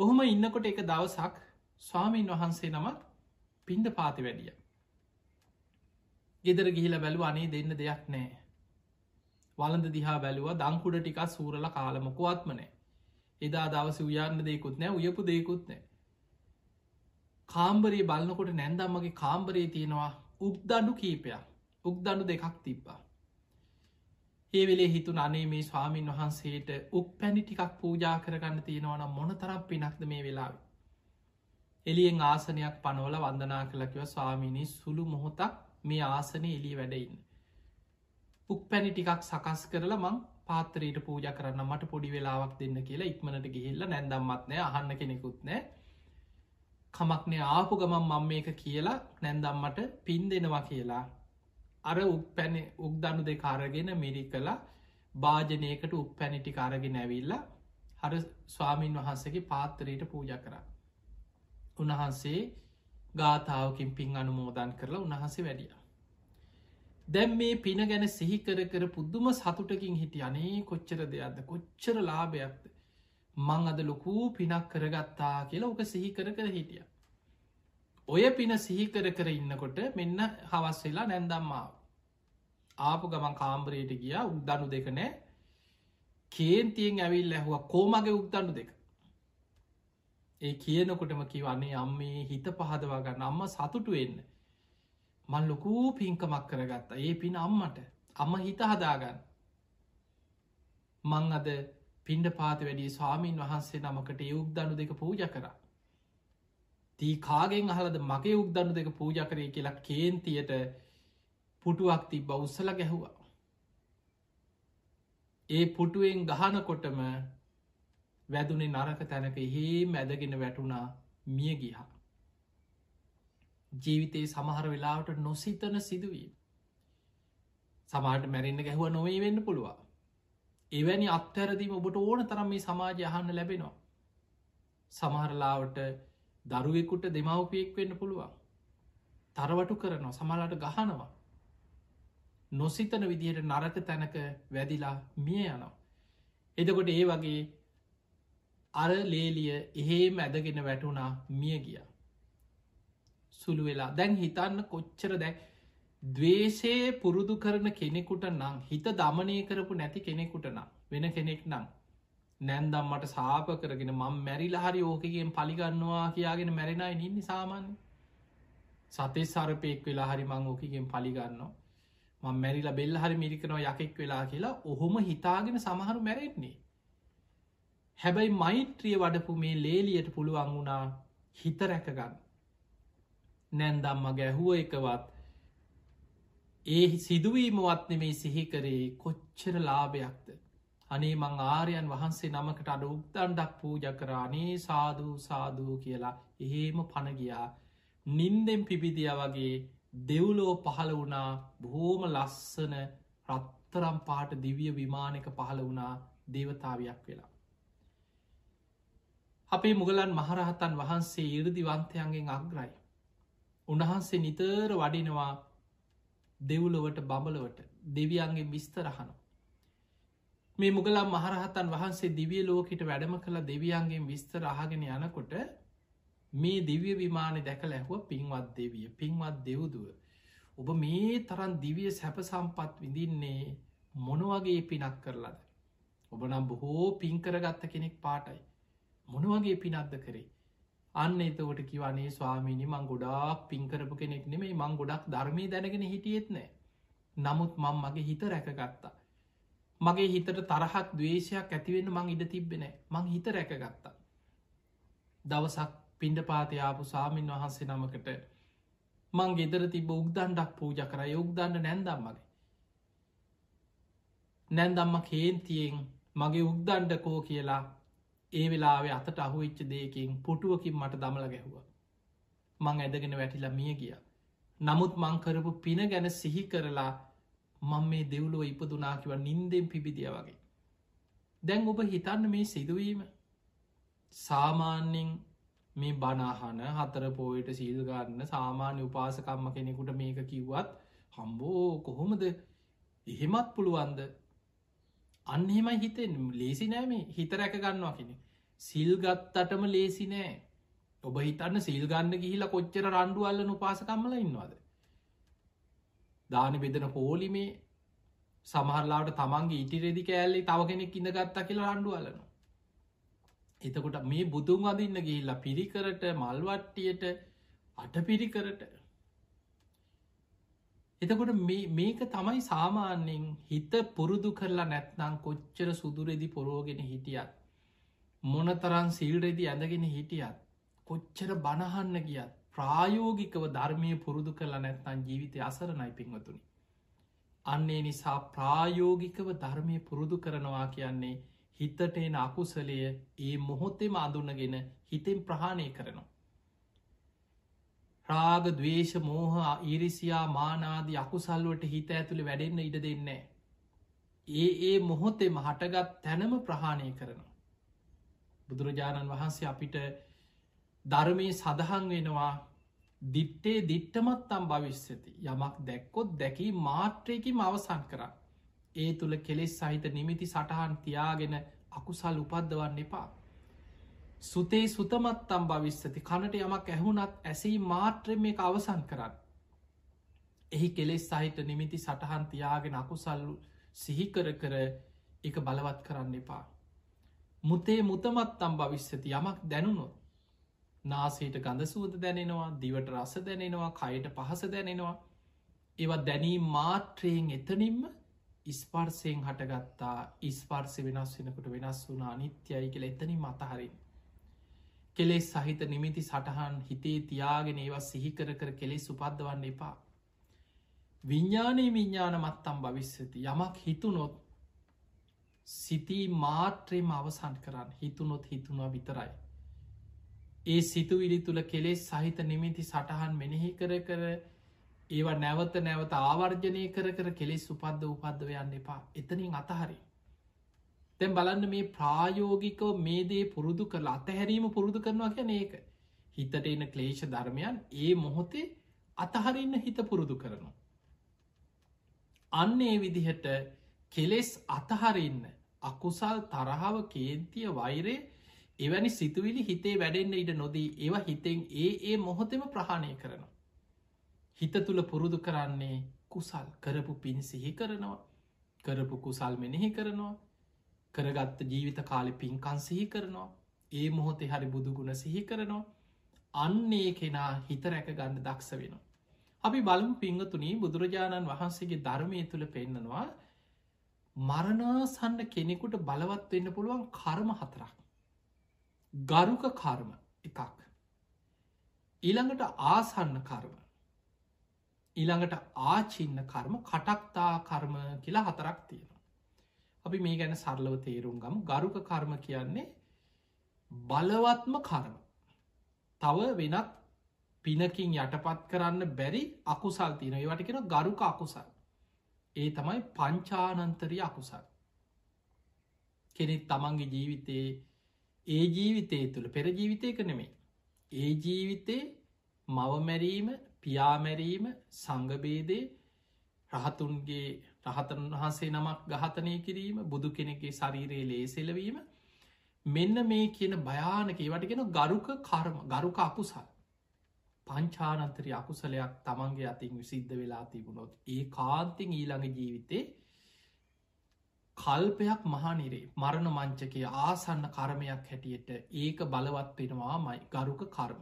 ඔහොම ඉන්නකොට එක දවසක් ස්වාමීන් වහන්සේ නමක් පින්ඩ පාති වැඩිය. ගෙදර ගිහිල බැලු අනේ දෙන්න දෙයක් නෑ. වලඳ දිහා බැලුව දංකුඩ ටිකක් සූරල කාලමකුවත්මනෑ. එදා දවස උයන්න දෙකුත් නෑ උයපු දෙකුත් නෑ. කාම්බරේ බලන්නකොට නැන්දම්මගේ කාම්බරේ තියෙනවා උක්දඩු කීපයක් උක්දඩු දෙකක් තිබ්බා. ඒ වෙලේ හිතු අනේ මේ ස්වාමීන් වහන්සේට උක් පැණි ටිකක් පූජා කරගන්න තියෙනවන මොන තරම් පිනක්ද මේ වෙලාව. එලියෙන් ආසනයක් පනවල වන්දනා කළකිව ස්වාමිනී සුළු මොහොතක් මේ ආසනය එලි වැඩඉන්න. උක් පැණි ටිකක් සකස් කරලා මං පාතරයට පූජ කරන්න මට පොඩි වෙලාවක් දෙන්න කියලා ඉක්මනට ගිහිල්ල නැදම්මත්නය අහන්න කෙනෙකුත් නෑ. කමක්නේ ආපු ගමන් මං මේක කියලා නැන්දම්මට පින් දෙනවා කියලා. අර උක් පැන උක්දනු දෙ කාරගෙන මිරි කලා භාජනයකට උක් පැනිටි කාරගෙන ඇවිල්ලා හර ස්වාමීන් වහන්සගේ පාත්තරයට පූජ කර. උන්වහන්සේ ගාථාවකින් පින් අනුමෝදන් කරලා උන්වහන්සේ වැඩිය. දැම් මේ පින ගැන සිහිකර කර පුද්දුම සතුටකින් හිටිය අනේ කොච්චර දෙයක්ද කොච්චර ලාභයක්ද මං අද ලොකූ පිනක් කරගත්තා කියලා ඕක සිහිකර කර හිටිය ඔය පින සිහිකර කර ඉන්නකොට මෙන්න හවස් වෙලා නැන්දම්මාව. ආපු ගමන් කාම්බරයට ගිය උද්දනු දෙක නෑ කේන්තියෙන් ඇවිල් ඇහුව කෝමගේ උක්දන්නු දෙක. ඒ කියනකොටම කිවන්නේ අම්මේ හිත පහදවා ගන්න අම්ම සතුටු වෙන්න. මල් ලොකූ පින්කමක් කරගත්තා ඒ පින අම්මට අම්ම හිත හදාගන්න. මං අද පින්ඩ පාත වැඩි ස්වාමීන් වහන්සේ නමකට ඒ උක්දනු දෙක පූජ කරා. දී කාගෙන් අහලද මගේ උක්දන්න දෙක පූජ කරය කියලා කේන්තියට පුටුවක් තිබ උත්සල ගැහුවා ඒ පුටුවෙන් ගහනකොටම වැදුනේ නරක තැනක හේ මැදගෙන වැටුණා මිය ගිහා. ජීවිතයේ සමහර වෙලාවට නොසිතන සිදුවීම. සමාට මැරෙන්න්න ගැහුව නොවේ වෙන්න පුළුවන්. එවැනි අත්තරදීම ඔබට ඕන තරම් මේ සමාජය අහන්න ලැබෙනවා. සමහරලාවට දරුවෙකුට දෙමවපියෙක් වෙන්න පුළුවන්. තරවටු කරනවා සමලාට ගහනවා. නොසිතන විදිහට නරක තැනක වැදිලා මිය යනවා. එදකොට ඒ වගේ අර ලේලිය එහෙම ඇදගෙන වැටුණා මිය ගිය. සුළු වෙලා. දැන් හිතන්න කොච්චර දැක් දවේශයේ පුරුදු කරන කෙනෙකුට නම් හිත දමනය කරපු නැති කෙනෙකුට නම් වෙන කෙනෙක් නම් නැන්දම් මට සාප කරගෙන මං මැරිලා හරි ඕකගෙන් පලිගන්නවා කියාගෙන මැරෙනයි නින්නේ සාමාන්‍ය සතේ සරපයෙක් වෙලා හරි මං ඕකගෙන් පලිගන්නවා මං මැරිලා බෙල්ල හරි මිරිකනවා යකෙක් වෙලා කියලා ඔහොම හිතාගෙන සමහරු මැරෙන්නේ. හැබැයි මෛත්‍රිය වඩපු මේ ලේලියට පුළුවන් වුණා හිත රැකගන්න. නැන්දම්ම ගැහුව එකවත් ඒ සිදුවීමවත් නෙමේ සිහිකරේ කොච්චර ලාභයක්ද. අනේ මං ආරයන් වහන්සේ නමකට අඩ උක්තන්ඩක් පූජ කරානේ සාධූ සාධූ කියලා එහෙම පණගියා නින්දෙන් පිබිදිය වගේ දෙව්ලෝ පහළ වුණා බොහෝම ලස්සන රත්තරම් පාට දිවිය විමානක පහළ වුණා දේවතාවයක් වෙලා. අපේ මුගලන් මහරහතන් වහන්සේ ඉරදිවන්තයන්ගෙන් අග්‍රයි. උන්වහන්සේ නිතර වඩිනවා දෙව්ලොවට බඹලවට දෙවියන්ගේ විස්තරහනු. මේ මුගලම් මහරහතන් වහන්සේ දිවිය ලෝකට වැඩම කළ දෙවියන්ගේ විස්තර අහගෙන යනකොට මේ දිවිය විමානය දැකල ඇහුව පින්වත් දෙවිය පින්වත් දෙව්දුව. ඔබ මේ තරන් දිවිය සැප සම්පත් විඳින්නේ මොනවගේ පිනක් කරලද. ඔබ නම් බොහෝ පින්කරගත්ත කෙනෙක් පාටයි. මොනවගේ පිනක්ද කරේ අන්න එතකොට කිවනේ ස්වාමීනි මං ගොඩාක් පින්කරපු කෙනෙක් නෙමේ මං ගොඩක් ධර්මය දැනගෙන හිටියෙත් නෑ. නමුත් මං මගේ හිත රැකගත්තා. මගේ හිතට තරහක් දවේශයක් ඇතිවෙන්න මං ඉඩ තිබෙන මං හිත රැකගත්තා. දවසක් පින්ඩ පාතියාපු සාමීන් වහන්සේ නමකට මං ගෙදර තිබ උක්දන්ඩක් පූජ කර යුක්දන්න නැන්දම් මගේ. නැන්දම්ම කේන්තියෙන් මගේ උක්දන්ඩකෝ කියලා ඒ වෙලාවේ අතට අහුවිච්ච දෙයකින් පුටුවකින් මට දමල ගැහුව. මං ඇදගෙන වැටිලා මිය ගිය. නමුත් මංකරපු පින ගැන සිහි කරලා මං මේ දෙව්ලුව ඉපදුනාකිව නින්දෙන් පිබිදිය වගේ. දැන් ඔබ හිතන්න මේ සිදුවීම සාමාන්‍යෙන් මේ බනාහන හතර පෝයට සීල්ගන්න සාමාන්‍ය උපාසකම්ම කෙනෙකුට මේක කිව්වත් හම්බෝ කොහොමද එහෙමත් පුළුවන්ද අන්නෙමයි හිතෙන් ලේසි නෑමේ හිත රැක ගන්නවා කෙනෙ සිල්ගත්තටම ලේසි නෑ. ඔබ හිතන්න සිල්ගන්න ගිහිලා කොච්චර රණ්ඩු අල්ලන උපාසකම්මල ඉන්නවාද? දාන බෙදන පෝලිමේ සමහරලාට තමන්ගේ ඉටිරෙදි කෑල්ලේ තව කෙනෙක් ඉඳගත්තා කියලා රණ්ඩු අලන එතකොට මේ බුදුන් අදින්න ගිහිල්ලා පිරිකරට මල්වට්ටියට අට පිරිකරට එතකොට මේක තමයි සාමාන්‍යෙන් හිත පුරුදු කරලා නැත්නං කොච්චර සුදුරෙදි පොරෝගෙන හිටියත්. මොනතරන් සිල්රෙදි ඇඳගෙන හිටියත්. කොච්චර බණහන්න ගියත් ප්‍රායෝගිකව ධර්මය පුරුදු කරලා නැත්නන් ජීවිතය අසරණයි පින්වතුනි. අන්නේ නිසා ප්‍රායෝගිකව ධර්මය පුරුදු කරනවා කියන්නේ හිතටේන අකුසලය ඒ මොහොත්තෙම අඳුන්නගෙන හිතෙන් ප්‍රහාණය කරනවා. රාග දවේශ මෝහ ඉරිසියා මානාදී අකුසල්ලුවට හිත ඇතුළි වැඩෙන්න්න ඉඩ දෙන්නේ. ඒ ඒ මොහොතෙම හටගත් තැනම ප්‍රහාණය කරනවා. බුදුරජාණන් වහන්සේ අපිට ධර්මය සඳහන් වෙනවා දිට්ටේ දිට්ටමත්තම් භවිශ්‍යති යමක් දැක්කොත් දැකී මාත්‍රයකින් අවසන් කරා. ඒ තුළ කෙලෙස් සහිත නිමිති සටහන් තියාගෙන අකුසල් උපද්දවන්න එපා. සුතේ සුතමත්තම් භවිස්සති. කනට යමක් ඇහුනත් ඇසයි මාත්‍රෙන් මේ අවසන් කරන්න. එහි කෙලෙස් සහිත නිමිති සටහන් තියාගෙන අකුසල්ලු සිහිකර කර එක බලවත් කරන්න එපා. මුතේ මුතමත්තම් භවිස්සති. යමක් දැනුණොත් නාසේට ගඳසූද දැනෙනවා දිවට රස දැනෙනවා කයට පහස දැනෙනවා. ඒවත් දැනීම් මාත්‍රයෙන් එතනින්ම ඉස්පර්සයෙන් හටගත්තා. ඉස්පර්සි වෙනස් වෙනකට වෙනස් වුනා නිත්‍යයි කියල එතනින් මතහරින් කෙලෙස් සහිත නිමිති සටහන් හිතේ තියාගෙන ඒවා සිහිකර කර කෙලෙස් උපද්දවන්න එපා. විඤ්ඥානයේ විඤ්ඥාන මත්තම් භවිස්සති යමක් හිතුනොත් සිතී මාත්‍රයම අවසන් කරන්න හිතුනොත් හිතුනවා විතරයි. ඒ සිතුවිලි තුළ කෙලෙස් සහිත නිමිති සටහන් මෙනෙහි කර කර ඒවා නැවත නැවත ආවර්ජනය කර කර කෙලෙස් උපද්ද උපද්දව යන්න එපා එතනින් අතහරි. තැන් බලන්න මේ ප්‍රායෝගිකව මේ දේ පුරුදු කරලා අතහැරීම පුරුදු කරනවා කියන ඒක හිතට එන ක්ලේෂ ධර්මයන් ඒ මොහොතේ අතහරින්න හිත පුරුදු කරනවා. අන්න ඒ විදිහට කෙලෙස් අතහරින්න අකුසල් තරහාව කේන්තිය වෛරය එවැනි සිතුවිලි හිතේ වැඩෙන්න්න ඉඩ නොදී ඒවා හිතෙන් ඒ ඒ මොහොතෙම ප්‍රහණය කරනවා. හිත තුළ පුරුදු කරන්නේ කුසල් කරපු පින් සිහි කරනවා කරපු කුසල් මෙනෙහි කරනවා කරගත්ත ජීවිත කාලෙ පින්කන් සිහි කරනවා ඒ මොහොතේ හරි බුදුගුණ සිහි කරනවා අන්නේ කෙනා හිත රැක ගන්න දක්ෂ වෙනවා. අපි බලමු පිංහතුනී බුදුරජාණන් වහන්සේගේ ධර්මය තුළ පෙන්නනවා මරණාසන්න කෙනෙකුට බලවත් වෙන්න පුළුවන් කර්ම හතරක්. ගරුක කර්ම එකක්. ඊළඟට ආසන්න කර්ම ඊළඟට ආචින්න කර්ම කටක්තා කර්ම කියලා හතරක් තියෙනවා. අපි මේ ගැන සරලව තේරුම් ගම් ගරුක කර්ම කියන්නේ බලවත්ම කර්ම. තව වෙනත් පිනකින් යටපත් කරන්න බැරි අකුසල් තියන ඒවට කෙන ගරුක අකුසල්. ඒ තමයි පංචානන්තරී අකුසල්. කෙනෙත් තමන්ගේ ජීවිතයේ ඒ ජීවිතය තුළ පෙර ජීවිතයක නෙමේ. ඒ ජීවිතේ මවමැරීම පියාමැරීම සංගබේදේ රහතුන්ගේ රහතන් වහන්සේ නමක් ගහතනය කිරීම බුදු කෙනෙගේ ශරීරයේ ලේසෙලවීම මෙන්න මේ කියන භයානක වටගෙන ගරුක කර්ම ගරුක අකුසල්. පංචානන්තරය අකුසලයක් තමන්ගේ අතින් විසිද්ධ වෙලා තිබුණොත් ඒ කාන්තිං ඊළඟ ජීවිතේ කල්පයක් මහනිරේ මරණ මංචකය ආසන්න කර්මයක් හැටියට ඒක බලවත් වෙනවා මයි ගරුක කර්ම.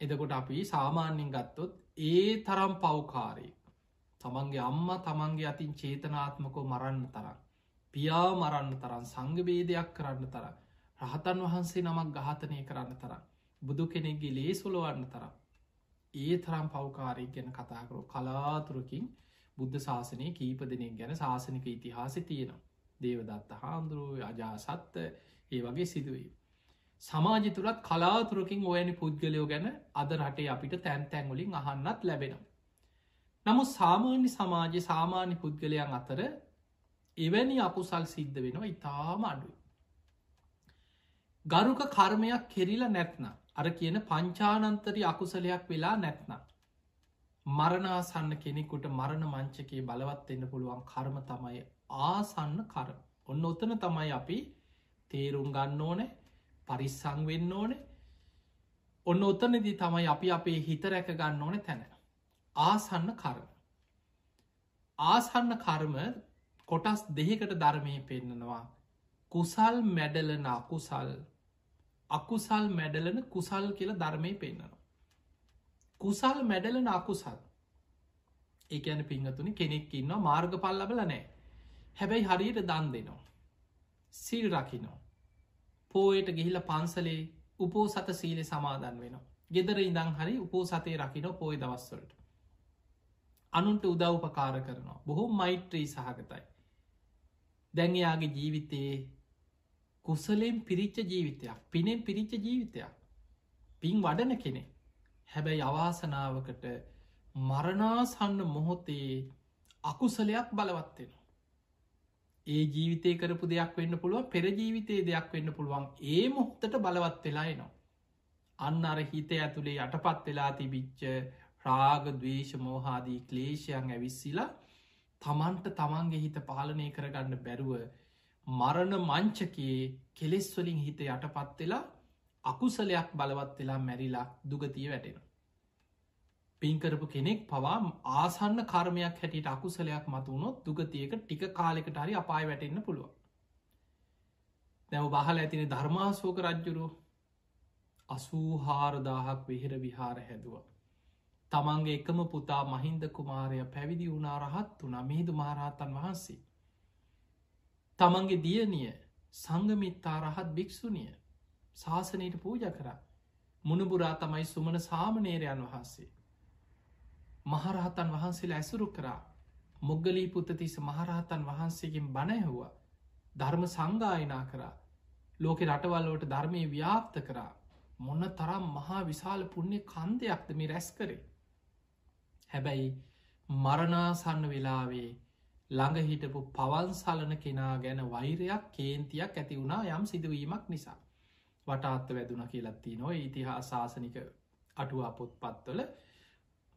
එදකොට අපි සාමාන්‍යෙන් ගත්තොත් ඒ තරම් පව්කාරය තමන්ගේ අම්ම තමන්ගේ අතින් චේතනාත්මකෝ මරන්න තරම් පියාව මරන්න තරම් සංගබේදයක් කරන්න තර රහතන් වහන්සේ නමක් ගාතනය කරන්න තරම් බුදු කෙනෙක්ගේ ලේ සොලවන්න තරම් ඒ තරම් පව්කාරය ගැන කතාකරෝ කලාතුරකින් බුද්ධ ශාසනය කීප දෙනෙක් ගැන ශාසනික ඉතිහාසි තියෙනවා දේවදත්ත හාමුදුරුව අජාසත්ත ඒ වගේ සිදුවී සමාජ තුළත් කලාතුරකින් ඔයනි පුද්ගලයෝ ගැන අද රටේ අපිට තැන් තැන්වලින් අහන්නත් ලැබෙනවා. නමුත් සාමාන්‍ය සමාජය සාමාන්‍ය පුද්ගලයන් අතර එවැනි අකුසල් සිද්ධ වෙනවා ඉතාම අඩුයි. ගරුක කර්මයක් කෙරිල නැත්න අර කියන පංචානන්තරි අකුසලයක් වෙලා නැත්නම්. මරණාසන්න කෙනෙකුට මරණ මංචකේ බලවත් එන්න පුළුවන් කර්ම තමයි ආසන්න කර ඔන්න ඔතන තමයි අපි තේරුම් ගන්න ඕනෑ පරිස්සං වෙන්න ඕන ඔන්න ඔතනදී තමයි අපි අපේ හිත රැක ගන්න ඕන තැන ආසන්න කර්ම. ආසන්න කර්ම කොටස් දෙහිකට ධර්මය පෙන්නනවා. කුසල් මැඩලන අකුසල්. අකුසල් මැඩලන කුසල් කියල ධර්මය පෙන්න්නනවා කුසල් මැඩලන අකුසල්. ඒ ඇන පිංහතුනි කෙනෙක් ඉන්න මාර්ග පල් ලබල නෑ හැබැයි හරියට දන් දෙනවා. සිල් රකිනෝ පෝයට ගිහිල පන්සලේ උපෝ සත සීලෙ සමාදන් වෙන. ගෙදර ඉඳං හරි උපෝ සතේ රකින පෝය දවස්වලට. අනුන්ට උදව්පකාර කරනවා බොහෝ මෛත්‍රී සහගතයි. දැන්යාගේ ජීවිතයේ කුසලෙන් පිරිච්ච ජීවිතයක් පිනෙන් පිරිච්ච ජීවිතයක් පින් වඩන කෙනෙ හැබැයි අවාසනාවකට මරණාසන්න මොහොතේ අකුසලයක් බලවත්වෙන. ඒ ජීවිතය කරපු දෙයක් වෙන්න පුළුවන් පෙරජීවිතයේ දෙයක් වෙන්න පුළුවන් ඒ මොහොත්තට බලවත් වෙලායනවා. අන්න අර හිත ඇතුළේ යටපත් වෙලා තිබිච්ච රාග දවේශ මෝහාදී ක්ලේෂයන් ඇවිස්සිලා තමන්ට තමන්ගේ හිත පාලනය කරගන්න බැරුව මරණ මංචකයේ කෙලෙස්වලින් හිත යටපත් වෙලා අකුසලයක් බලවත් වෙලා මැරිලා දුගතිය වැටෙන. පින්කරපු කෙනෙක් පවා ආසන්න කර්මයක් හැටියට අකුසලයක් මතුවුණොත් දුගතියක ටික කාලෙකට හරි අපාය වැටෙන්න්න පුළුව. දැව බහල ඇතින ධර්මාසෝක රජ්ජුරු අසූහාරදාහක් වෙහෙර විහාර හැදුව. තමන්ගේ එකම පුතා මහින්ද කුමාරය පැවිදි වුණාරහත් වනා මිහිදු මහරහතන් වහන්සේ. තමන්ගේ දියනිය සංගමිත්තා රහත් භික්‍ෂුනිය ශාසනයට පූජ කර මුණපුරා තමයි සුමන සාමනේරයන් වහන්සේ. මහරහතන් වහන්සේලා ඇසුරු කරා මුග්ගලී පුත්තතිස මහරහතන් වහන්සේගෙන් බණයහුවා ධර්ම සංගායනා කරා ලෝක රටවල්ලෝට ධර්මය ව්‍යාප්ත කරා මොන්න තරම් මහා විශාල පුුණ්‍ය කන්දයක්ද මේ රැස් කරේ. හැබැයි මරණාසන්න වෙලාවේ ළඟ හිටපු පවන්සලන කෙනා ගැන වෛරයක් කේන්තියක් ඇති වුණා යම් සිදුවීමක් නිසා. වටාත්ත වැදුන කියලත්ති නො ඉතිහා ශාසනික අටුවා පොත් පත්වල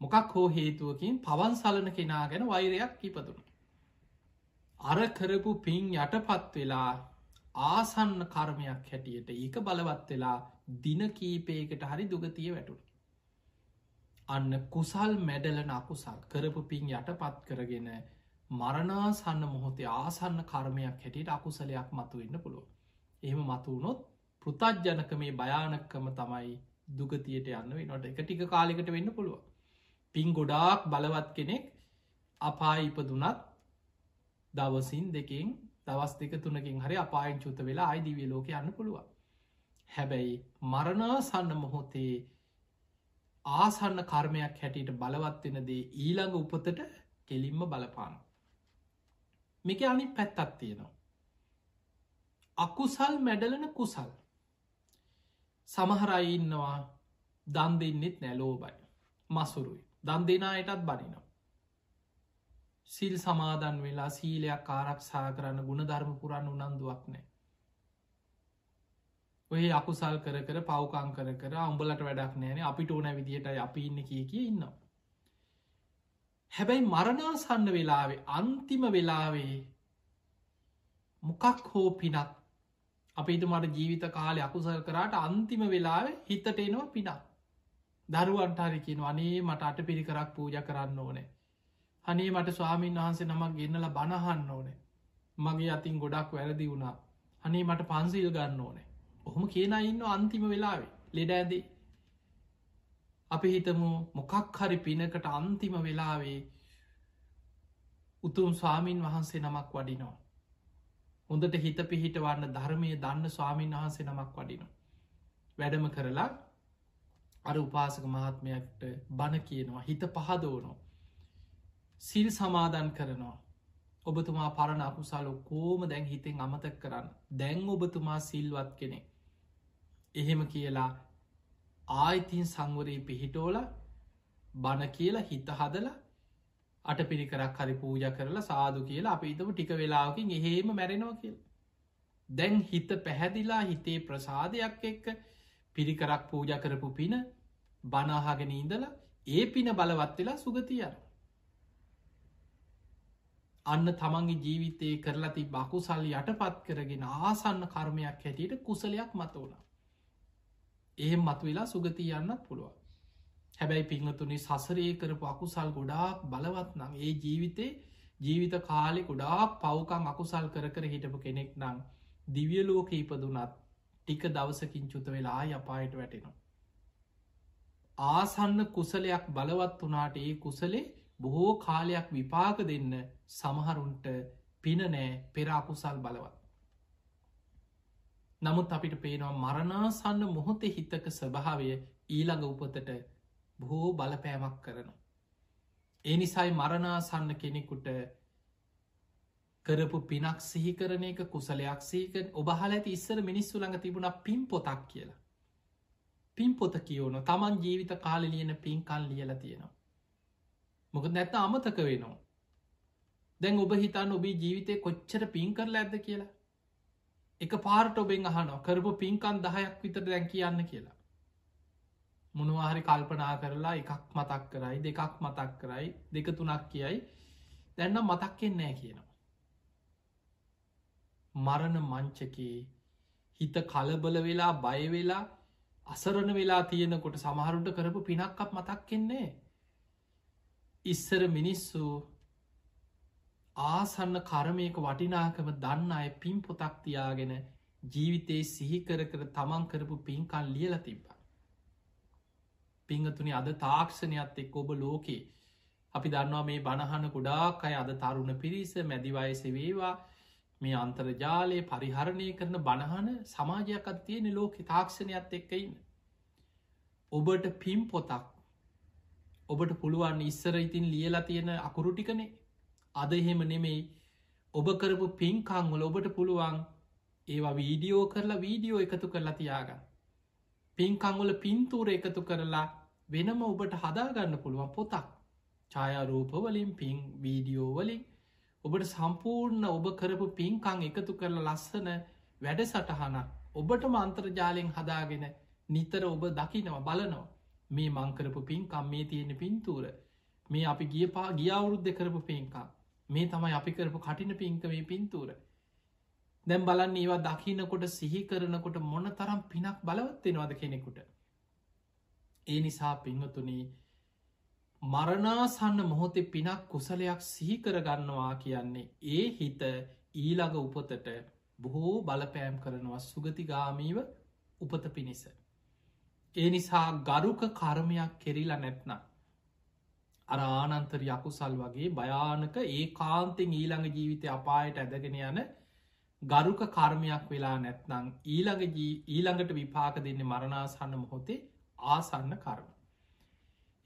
මොකක් හෝ හේතුවකින් පවන්සලන කෙනා ගැන වෛරයක් ඉපදුණු. අර කරපු පින් යටපත් වෙලා ආසන්න කර්මයක් හැටියට ඒක බලවත් වෙලා දින කීපයකට හරි දුගතිය වැටුණ. අන්න කුසල් මැඩලන අකුසල් කරපු පින් යටපත් කරගෙන මරණාසන්න මොහොතේ ආසන්න කර්මයක් හැටියට අකුසලයක් මතු වෙන්න පුළුව. එහෙම මතුවනොත් පෘතජ්ජනක මේ භයානක්කම තමයි දුගතියට යන්න නොට එක ටික කාලෙකට වෙන්න පුළුව. පින් ගොඩාක් බලවත් කෙනෙක් අපා ඉපදුනත් දවසින් දෙකින් දවස් දෙක තුනකින් හරි අපායෙන් චුත වෙලා අයිදිවිය ලෝක යන්න පුළුවන්. හැබැයි මරණාසන්න මොහොතේ ආසන්න කර්මයක් හැටියට බලවත්වෙන දේ ඊළඟ උපතට කෙලින්ම බලපාන. මේක අනි පැත්තත් තියෙනවා. අකුසල් මැඩලන කුසල් සමහරයි ඉන්නවා දන් දෙන්නෙත් නැලෝබයි මසුරුයි දන් දෙනායටත් බනිනවා. සිල් සමාදන් වෙලා සීලයක් ආරක්ෂා කරන්න ගුණ ධර්ම පුරන්න උනන්දුවක් නෑ. ඔය අකුසල් කර කර පවකං කර කර අම්ඹලට වැඩක් නෑන අපිට ඕන විදිහට අපි ඉන්න කිය කිය ඉන්නවා. හැබැයි මරණාසන්න වෙලාවේ අන්තිම වෙලාවේ මොකක් හෝ පිනක් අපිට මට ජීවිත කාලය අකුසල් කරාට අන්තිම වෙලාවේ හිතට එනවා පිනක්. දරුවන්ට හරි කියන අනේ මට අට පිරිකරක් පූජ කරන්න ඕනේ. හනේ මට ස්වාමීන් වහන්සේ නමක් ගෙන්නල බණහන්න ඕනේ. මගේ අතින් ගොඩක් වැරදි වුණා. අනේ මට පන්සිල් ගන්න ඕනේ. ඔහොම කියන ඉන්න අන්තිම වෙලාවේ ලෙඩ ඇදේ. අපි හිතමු මොකක් හරි පිනකට අන්තිම වෙලාවේ උතුම් ස්වාමීන් වහන්සේ නමක් වඩිනෝ. හොඳට හිත පිහිට වන්න ධර්මය දන්න ස්වාමීන් වහන්සේ නමක් වඩිනවා. වැඩම කරලා අර උපාසක මහත්මයක්ට බණ කියනවා හිත පහදෝනෝ. සිල් සමාදන් කරනවා. ඔබතුමා පරණ අකුසල් ඔක්කෝම දැන් හිතෙන් අමතක් කරන්න දැන් ඔබතුමා සිල්වත් කෙනෙ. එහෙම කියලා ආයිතින් සංවරී පිහිටෝල බණ කියලා හිත හදලා අට පිරිකරක් හරි පූජ කරලා සාදු කියලා අප ඉතම ටික වෙලාකින් එහෙම මැරෙනවා කියල. දැන් හිත පැහැදිලා හිතේ ප්‍රසාදයක් එක්ක පිරිකරක් පූජ කරපු පින බනාහගෙන ඉඳල ඒ පින බලවත් වෙලා සුගතියන. අන්න තමන්ගේ ජීවිතයේ කරලා ති බකුසල් යටපත් කරගෙන ආසන්න කර්මයක් හැටියට කුසලයක් මතවන. එහෙම මතු වෙලා සුගති යන්නත් පුළුවන්. හැබැයි පිංහතුනි සසරේ කරපු අකුසල් ගොඩාක් බලවත් නම් ඒ ජීවිතේ ජීවිත කාලෙ ගොඩාක් පවකං අකුසල් කර කර හිටපු කෙනෙක් නම් දිවියලෝක ඉපදුනත් ටික දවසකින් චුත වෙලා අපායට වැටෙනවා. ආසන්න කුසලයක් බලවත් වනාට ඒ කුසලේ බොහෝ කාලයක් විපාක දෙන්න සමහරුන්ට පිනනෑ පෙරාකුසල් බලවත්. නමුත් අපිට පේනවා මරණාසන්න මොහොතෙ හිතක ස්වභාවය ඊළඟ උපතට බොහෝ බලපෑමක් කරනවා. ඒ නිසයි මරණාසන්න කෙනෙකුට කරපු පිනක් සිහිකරන එක කුසලයක් සීක ඔබහල ඇති ඉස්සර මිනිස්සු ළඟ තිබුණ පින් පොතක් කියලා. පින් පොත කියවන තමන් ජීවිත කාල ලියන පින්කල් ලියල තියෙනවා. මොක නැත්ත අමතක වෙනවා. දැන් ඔබ හිතන් ඔබේ ජීවිතය කොච්චර පින් කරල ඇද කියලා. එක පාරට ඔබෙන් අහනෝ කරපු පින්කන් දහයක් විතර දැන් කියන්න කියලා. මොනවාහරි කල්පනා කරලා එකක් මතක් කරයි දෙකක් මතක් කරයි දෙක තුනක් කියයි දැන්නම් මතක්කෙන් නෑ කියනවා. මරණ මංචකේ හිත කලබල වෙලා බයවෙලා අසරණ වෙලා තියෙනකොට සමහරුන්ට කරපු පිනක්කක් මතක් කෙන්නේ. ඉස්සර මිනිස්සු ආසන්න කරමයක වටිනාකම දන්න අය පින් පොතක් තියාගෙන ජීවිතයේ සිහිකර කර තමන් කරපු පින්කල් ලියල තිබ්බ. පිංහතුනි අද තාක්ෂණයත් එක් ඔබ ලෝකේ අපි දන්නවා මේ බණහන ගොඩාක් අය අද තරුණ පිරිස මැදිවයස වේවා මේ අන්තර්ජාලය පරිහරණය කරන බණහන සමාජයක් අත්තියන ලෝක තාක්ෂණයක්ත් එක්කඉන්න. ඔබට පිම් පොතක් ඔබට පුළුවන් ඉස්සර ඉතින් ලියලා තියෙන අකුරුටිකනේ අද එහෙම නෙමෙයි. ඔබ කරපු පින්කංවල ඔබට පුළුවන් ඒවා වීඩියෝ කරලා වීඩියෝ එකතු කරලා තියාගන්න. පින්කංවල පින්තූර එකතු කරලා වෙනම ඔබට හදාගන්න පුළුවන් පොතක්. ඡායාරූපවලින් පින් වීඩියෝ වලින්. ඔබට සම්පූර්ණ ඔබ කරපු පින්කං එකතු කරලා ලස්සන වැඩ සටහන ඔබට මන්ත්‍රජාලයෙන් හදාගෙන නිතර ඔබ දකිනව බලනවා. මේ මංකරපු පින්කම් මේ තියෙන පින්තූර මේ අපි ගිය පා ගියවුරුද්ධ කරපු පින්කම්. මේ තමයි අපි කරපු කටින පින්කමේ පින්තූර දැම් බලන්න ඒවා දකිනකොට සිහි කරනකොට මොන තරම් පිනක් බලවත්වෙනවාද කෙනෙකුට ඒ නිසා පිංහතුනී මරණාසන්න මොහොතේ පිනක් කුසලයක් සිහිකරගන්නවා කියන්නේ ඒ හිත ඊළඟ උපතට බොහෝ බලපෑම් කරනවා සුගතිගාමීව උපත පිණිස. ඒ නිසා ගරුක කර්මයක් කෙරිලා නැත්නම්. අර ආනන්තර යකුසල් වගේ භයානක ඒ කාන්තෙන් ඊළඟ ජීවිතය අපායට ඇදගෙන යන ගරුක කර්මයක් වෙලා නැත්නං ඊළඟ ඊළඟට විපාක දෙන්නේ මරණාසන්න මොහොතේ ආසන්න කර්ම.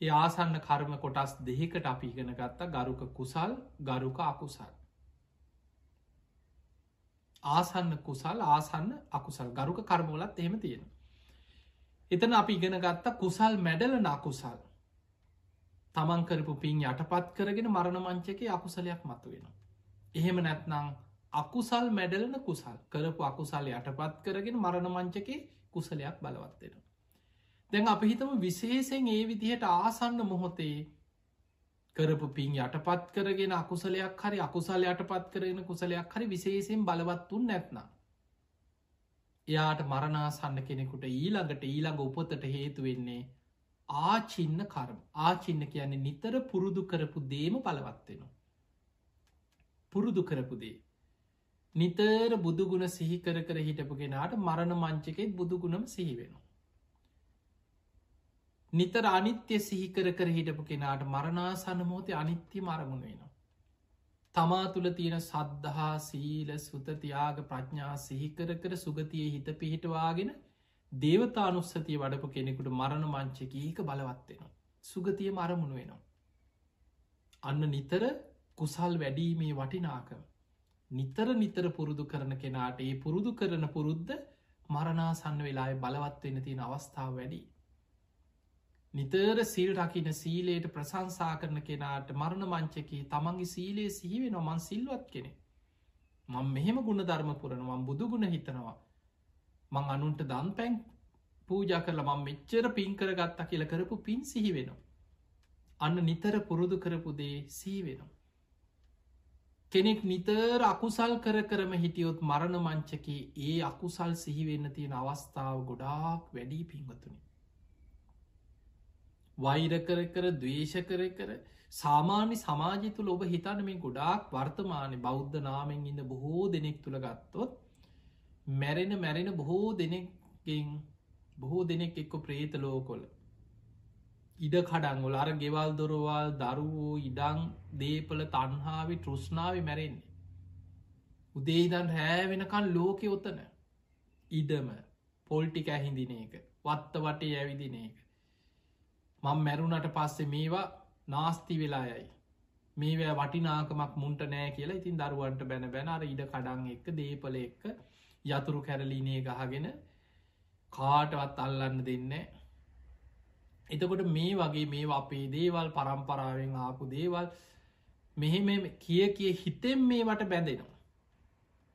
ඒ ආසන්න කර්ම කොටස් දෙහිකට අපි ඉගෙන ගත්තා ගරුක කුසල් ගරුක අකුසල්. ආසන්න කුසල් ආසන්න අකුසල් ගරුක කර්මෝලත් එහෙම තියෙන. එතන අපි ඉගෙන ගත්තා කුසල් මැඩල නකුසල්. තමන් කරපු පින් යටපත් කරගෙන මරණ මංචක අකුසලයක් මතු වෙන. එහෙම නැත්නං අකුසල් මැඩලන කුසල් කරපු අකුසල් යටපත් කරගෙන මරණ මංචකේ කුසලයක් බලවත්වෙන. දැන් අපි හිතම විශේෂෙන් ඒ විදිහට ආසන්න මොහොතේ කරපු පින් යටපත් කරගෙන අකුසලයක් හරි අකුසල් යටපත් කරගෙන කුසලයක් හරි විශේෂෙන් බලවත්තුන් නැත්නම්. එයාට මරණාසන්න කෙනෙකුට ඊළඟට ඊළඟ උපතට හේතු වෙන්නේ ආචින්න කරම ආචින්න කියන්නේ නිතර පුරුදු කරපු දේම බලවත්වෙනවා. පුරුදු කරපු දේ. නිතර බුදුගුණ සිහිකර කර හිටපු කෙනාට මරණ මංචකෙත් බුදුගුණම සිහිවෙනවා. නිතර අනිත්‍ය සිහිකර කර හිටපු කෙනාට මරණාසන්න මෝතය අනිත්‍ය මරමුණ වෙනවා. තමා තුළ තියෙන සද්ධහා සීල සුතතියාග ප්‍රඥා සිහිකර කර සුගතිය හිත පිහිටවාගෙන දේවතානුස්සතිය වඩපු කෙනෙකුට මරණ මංචක ඒක බලවත්වෙනවා. සුගතිය මරමුණ වෙනවා. අන්න නිතර කුසල් වැඩීමේ වටිනාකම. නිතර නිතර පුරුදු කරන කෙනාට ඒ පුරුදු කරන පුරුද්ධ මරණාසන්න වෙලාය බලවත්වෙන තියෙන අවස්ථාව වැඩි. නිතර සිල් රකින සීලයට ප්‍රසංසා කරන කෙනාට මරණ මංචකේ තමන්ගේ සීලයේ සිහිවෙන මන් සිල්වත් කෙනෙ. මං මෙහෙම ගුණ ධර්ම පුරන මං බුදුගුණ හිතනවා. මං අනුන්ට දන් පැන් පූජ කරලා මං මෙච්චර පින් කරගත්තා කියල කරපු පින් සිහි වෙනවා. අන්න නිතර පුරුදු කරපු දේ සී වෙනවා. කෙනෙක් නිතර අකුසල් කර කරම හිටියොත් මරණ මංචකේ ඒ අකුසල් සිහිවෙන්න තියෙන අවස්ථාව ගොඩාක් වැඩී පින්වතුනි. වෛර කර කර දවේශ කර කර සාමාන්‍ය සමාජය තුළ ඔබ හිතන මේ ගොඩාක් වර්තමානය බෞද්ධ නාමෙන් ඉන්න බොහෝ දෙනෙක් තුළ ගත්තොත් මැරෙන මැරෙන බොහෝ දෙනෙක්ගෙන් බොහෝ දෙනෙක් එක්ක ප්‍රේත ලෝකොල ඉඩ කඩංගොල අර ගෙවල් දොරවල් දරුවෝ ඉඩං දේපල තන්හාාවි තෘෂ්නාව මැරෙන්නේ. උදේදන් රෑ වෙනකන් ලෝකෙ ඔතන. ඉඩම පොල්ටික ඇහිදින එක වත්ත වටේ ඇවිදින එක. මං මැරුණට පස්සේ මේවා නාස්ති වෙලායයි මේවැ වටිනාකමක් මුන්ට නෑ කියලා ඉතින් දරුවන්ට බැන බැනර ඉඩ කඩන් එක්ක දේපල එක්ක යතුරු කැරලීනේ ගහගෙන කාටවත් අල්ලන්න දෙන්න එතකොට මේ වගේ මේ අපේ දේවල් පරම්පරාවෙන් ආපු දේවල් මෙහෙම කිය කිය හිතෙන් මේවට බැඳෙනවා.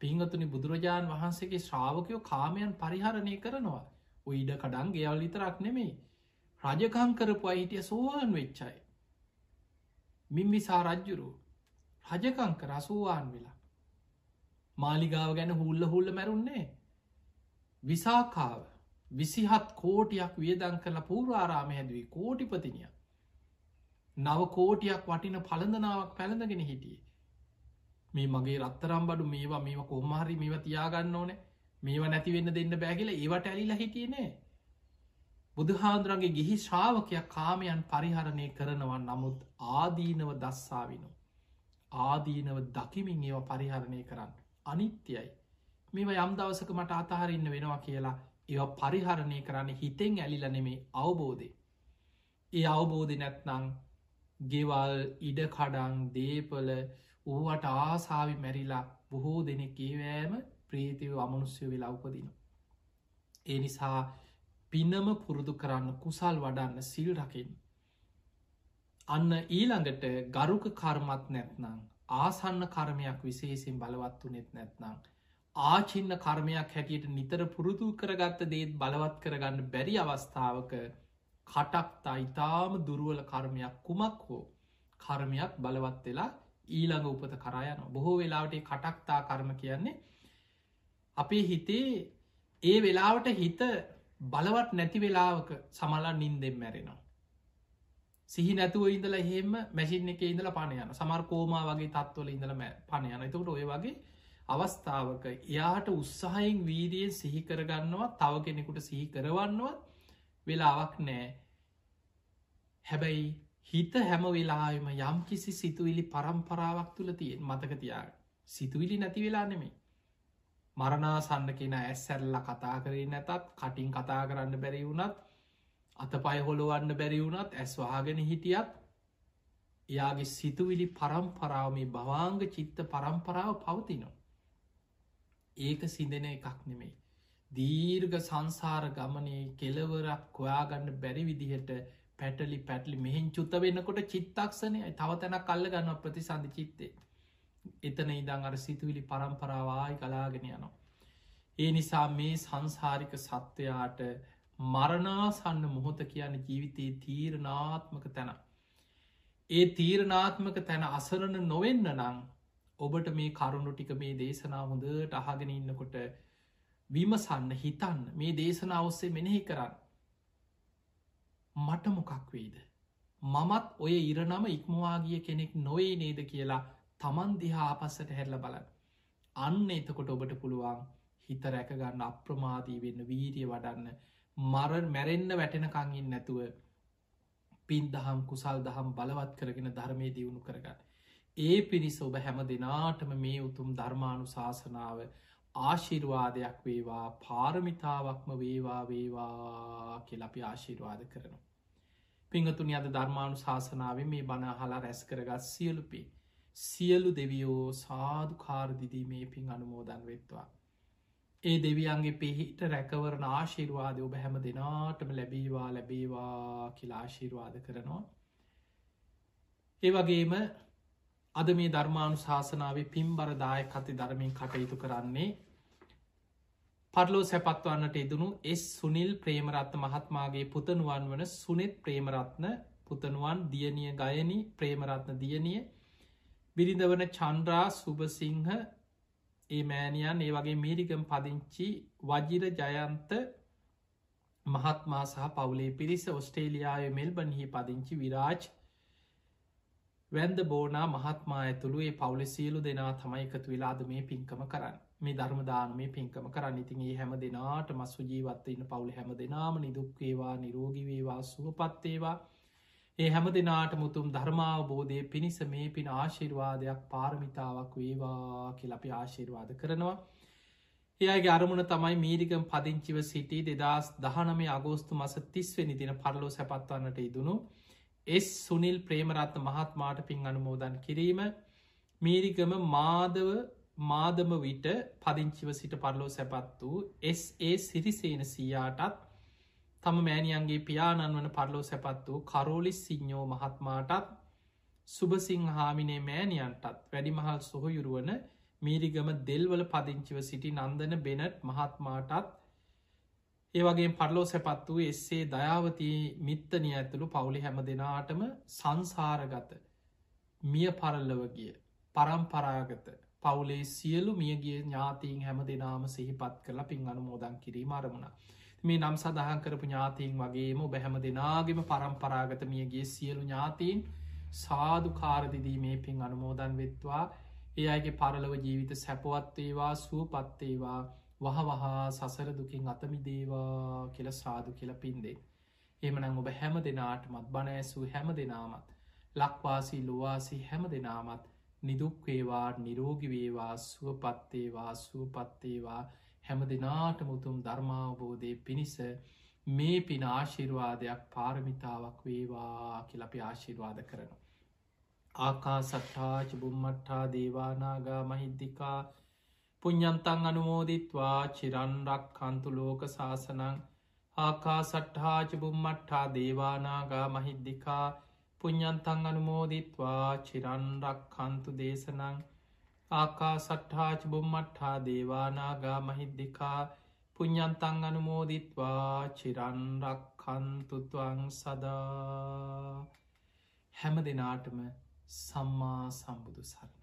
පිංහතුනි බුදුරජාණන් වහන්සේගේ ශ්‍රාවකයෝ කාමයන් පරිහරණය කරනවා. ඔයිඩ කඩන් ගෙවල් විතරක් නෙමෙයි. රජකං කරපු අහිටිය සෝවාන් වෙච්චයි. මින්විසා රජ්ජුරු රජකංක රසූවාන් වෙලා. මාලිගාව ගැන හුල්ල හුල්ල මැරුන්නේ. විසාකාව විසිහත් කෝටියක් වියදං කරලා පූරාරාම හැදුවේ කෝටිපතිනිය. නව කෝටියක් වටින පළඳනාවක් පැළඳගෙන හිටියේ. මේ මගේ රත්තරම් බඩු මේවා මේවා කොහමහරි මේව තියාගන්න ඕන මේව නැතිවෙන්න දෙන්න බෑගල ඒවට ඇලිලා හිටියනේ බුදුහාන්දුරන්ගේ ගිහි ශ්‍රාවකයක් කාමයන් පරිහරණය කරනවන් නමුත් ආදීනව දස්සාවිනු. ආදීනව දකිමින් ඒව පරිහරණය කරන්න. අනිත්‍යයි මෙම යම් දවසක මට අතහරන්න වෙනවා කියලා ඒව පරිහරණය කරන්න හිතෙන් ඇලිල නෙමේ අවබෝධය ඒ අවබෝධ නැත්නං ගෙවල් ඉඩකඩං දීපල ඌවට ආසාවි මැරිලා බොහෝ දෙනෙක් ඒවෑම ප්‍රීතිව අමනුස්්‍ය වෙලා උපදින. ඒ නිසා පිනම පුරුදු කරන්න කුසල් වඩන්න සිල් රකින්. අන්න ඊළඟට ගරුක කර්මත් නැත්නම් ආසන්න කර්මයක් විශේසින් බලවත්තු නෙත් නැත්නම්. ආචින්න කර්මයක් හැටියට නිතර පුරුදු කරගත්ත දේත් බලවත් කරගන්න බැරි අවස්ථාවක කටක්තා ඉතාම දුරුවල කර්මයක් කුමක් හෝ කර්මයක් බලවත් වෙලා ඊළඟ උපත කරයන බොහෝ වෙලාවට කටක්තා කර්ම කියන්නේ අපේ හිතේ ඒ වෙලාවට හිත බලවත් නැති වෙලාවක සමලා නින්දෙන් මැරෙනවා. සිහි නැතුව ඉඳල එහෙම මැසින් එක ඉඳල පණයන සමර් කෝමා වගේ තත්වල ඉඳල පණයන එතකට ඔය වගේ අවස්ථාවක එයාට උත්සාහයෙන් වීරියෙන් සිහි කරගන්නවා තව කෙනෙකුට සිහි කරවන්නවා වෙලාවක් නෑ. හැබැයි හිත හැම වෙලාම යම් කිසි සිතුවිලි පරම්පරාවක් තුළ තියෙන් මතකතියා සිතුවිලි නැති වෙලා නෙමේ මරණාසන්න කෙන ඇස්සැල්ල කතා කරේ නැතත් කටින් කතා කරන්න බැරි වුණත් අත පය හොළුවන්න බැරි වුණත් ඇස්වාගෙන හිටියත් එයාගේ සිතුවිලි පරම්පරාව මේ භවාංග චිත්ත පරම්පරාව පවතිනවා. ඒක සිදෙන එකක් නෙමෙයි. දීර්ග සංසාර ගමනේ කෙලවරක් කොයාගන්න බැරි විදිහට පැටලි පැටලි මෙහින් චුත්ත වෙන්නකොට චිත්තක්ෂණය තව තැන කල්ල ගන්න ප්‍රතිසන්ධ චිත්තේ එතන ඉදං අර සිතුවිලි පරම්පරාවායි කලාගෙන යනවා. ඒ නිසා මේ සංසාරික සත්වයාට මරණාසන්න මොහොත කියන ජීවිතයේ තීරණාත්මක තැන. ඒ තීරණාත්මක තැන අසරණ නොවෙන්න නං ඔබට මේ කරුණු ටික මේ දේශනා හොඳට අහගෙන ඉන්නකොට විමසන්න හිතන්න මේ දේශනා ඔස්සේ මෙනෙහි කරන්න මට මොකක් වේද. මමත් ඔය ඉරනම ඉක්මවාගිය කෙනෙක් නොවේ නේද කියලා තමන් දිහා ආපස්සට හැරල බලන්න. අන්න එතකොට ඔබට පුළුවන් හිත රැකගන්න අප්‍රමාදී වෙන්න වීරිය වඩන්න මරන් මැරෙන්න්න වැටෙනකංගින් නැතුව පින් දහම් කුසල් දහම් බලවත් කරගෙන ධර්මය දියුණු කරගන්න. ඒ පිරිස ඔබ හැම දෙනාටම මේ උතුම් ධර්මාණු ශාසනාව ආශිර්වාදයක් වේවා පාරමිතාවක්ම වේවා වේවා කෙලපි ආශිර්වාද කරනවා. පිංහතුනි අද ධර්මාණු ශාසනාව මේ බණ හලා රැස් කරගත් සියලුපේ සියලු දෙවියෝ සාධු කාරදිදීමේ පින් අනුමෝදන් වෙත්වා. ඒ දෙවියන්ගේ පිහිට රැකවරන ආශිර්වාදය ඔබ හැම දෙනාටම ලැබීවා ලැබේවා කියලා ආශිර්වාද කරනවා. ඒ වගේම අද මේ ධර්මාණු ශාසනාව පින්බරදාය කති ධර්මින් කටයුතු කරන්නේ පරලෝ සැපත්වන්නට එදනු එස් සුනිල් ප්‍රේමරත්න මහත්මාගේ පුතනුවන් වන සුනෙත් ප්‍රේමරත්න පුතනුවන් දියනිය ගයනි ප්‍රේමරත්න දියනිය බිරිඳවන චන්ද්‍රා සුභසිංහ ඒ මෑනියන් ඒ වගේ මීරිකම් පදිංචි වජිර ජයන්ත මහත්මා සහ පවුලේ පිරිස ඔස්ටේලියාය මෙල්බන්හි පදිංචි විරාජ් වැන්ද බෝනා මහත්මා ඇතුළු ඒ පවුලෙ සියලු දෙනා තමයි එකතු වෙලාද මේ පින්කම කරන්න. මේ ධර්මදාන මේ පින්කම කරන්න. ඉතින් ඒ හැම දෙනාට මස්සු ජීවත්ත ඉන්න පවුල හැම දෙනාම නිදුක්වේවා නිරෝගිවේවා සුවපත්තේවා ඒ හැම දෙනාට මුතුම් ධර්මාවබෝධය පිණිස මේ පින ආශිර්වාදයක් පාරමිතාවක් වේවා කියලපි ආශිර්වාද කරනවා. එයගේ අරමුණ තමයි මීරිකම් පදිංචිව සිටි දෙදස් දහනමේ අගෝස්තු මස තිස්වනි දින පරලෝ සැපත්වන්නට ඉදුණු එස් සුනිල් ප්‍රේමරත්න මහත්මාට පින් අනුමෝදන් කිරීම. මීරිකම මාදව මාදම විට පදිංචිව සිට පරලෝ සැපත් වූ ඒ සිරිසේන සීයාටත් තම මෑනියන්ගේ පියාණන් වන පරලෝ සැපත් වූ කරෝලිස් සිංහෝ මහත්මාටත් සුභසිං හාමිනේ මෑනියන්ටත් වැඩිමහල් සොහොයුරුවන මීරිගම දෙල්වල පදිංචිව සිටි නන්දන බෙනට් මහත්මාටත් ඒවගේ පරලෝ සැපත් වූ එස්සේ දයාවතී මිත්තනය ඇතුළු පවුලි හැම දෙනාටම සංසාරගත මිය පරල්ලව ගිය පරම්පරාගත පවුලේ සියලු මියගේ ඥාතීන් හැම දෙනාම සිහිපත් කරලා පින් අනුමෝදන් කිරීම අරමුණ. මේ නම් සඳහන් කරපු ඥාතීන් වගේම බැහැම දෙනාගෙම පරම්පරාගත මියගේ සියලු ඥාතීන් සාධු කාරදිදී පින් අනුමෝදන් වෙත්වා. ඒ අයගේ පරලව ජීවිත සැපවත්තේවා සුවපත්තේවා වහ වහා සසර දුකින් අතමිදේවා කියල සාදු කියල පින්දේ. එමනං ඔබ හැම දෙනාටමත් බණ ඇසූ හැම දෙනාමත් ලක්වාසී ලොවාසි හැම දෙනාමත් නිදුක්වේවා නිරෝගිවේවා සුවපත්තේවා සුවපත්තේවා හැම දෙනාට මුතුම් ධර්මාවබෝධය පිණිස මේ පින ආශිර්වාදයක් පාරමිතාවක් වේවා කියලපි ආශිර්වාද කරනවා. ආකා සට්ඨාච බුම්මට්ටා දේවානාගා මහිද්දිකා පුඤ්ඥන්තන් අනුමෝදිත්වා චිරන්රක් කන්තු ලෝක ශාසනං ආකා සට්හාච බුම්මට්ටා දේවානාගා මහිද්දිකා පුඤ්ඥන්තන් අනුමෝදිත්වා චිරන්රක් කන්තු දේශනං ආකා සට්හාච බුම්මට්හා දේවානාගා මහිද්දිකා පුඤ්ඥන්තන් අනුමෝදිත්වා චිරන්රක් කන්තුතුවන් සදා. හැම දෙනාටම සම්මා සම්බුදු සරණ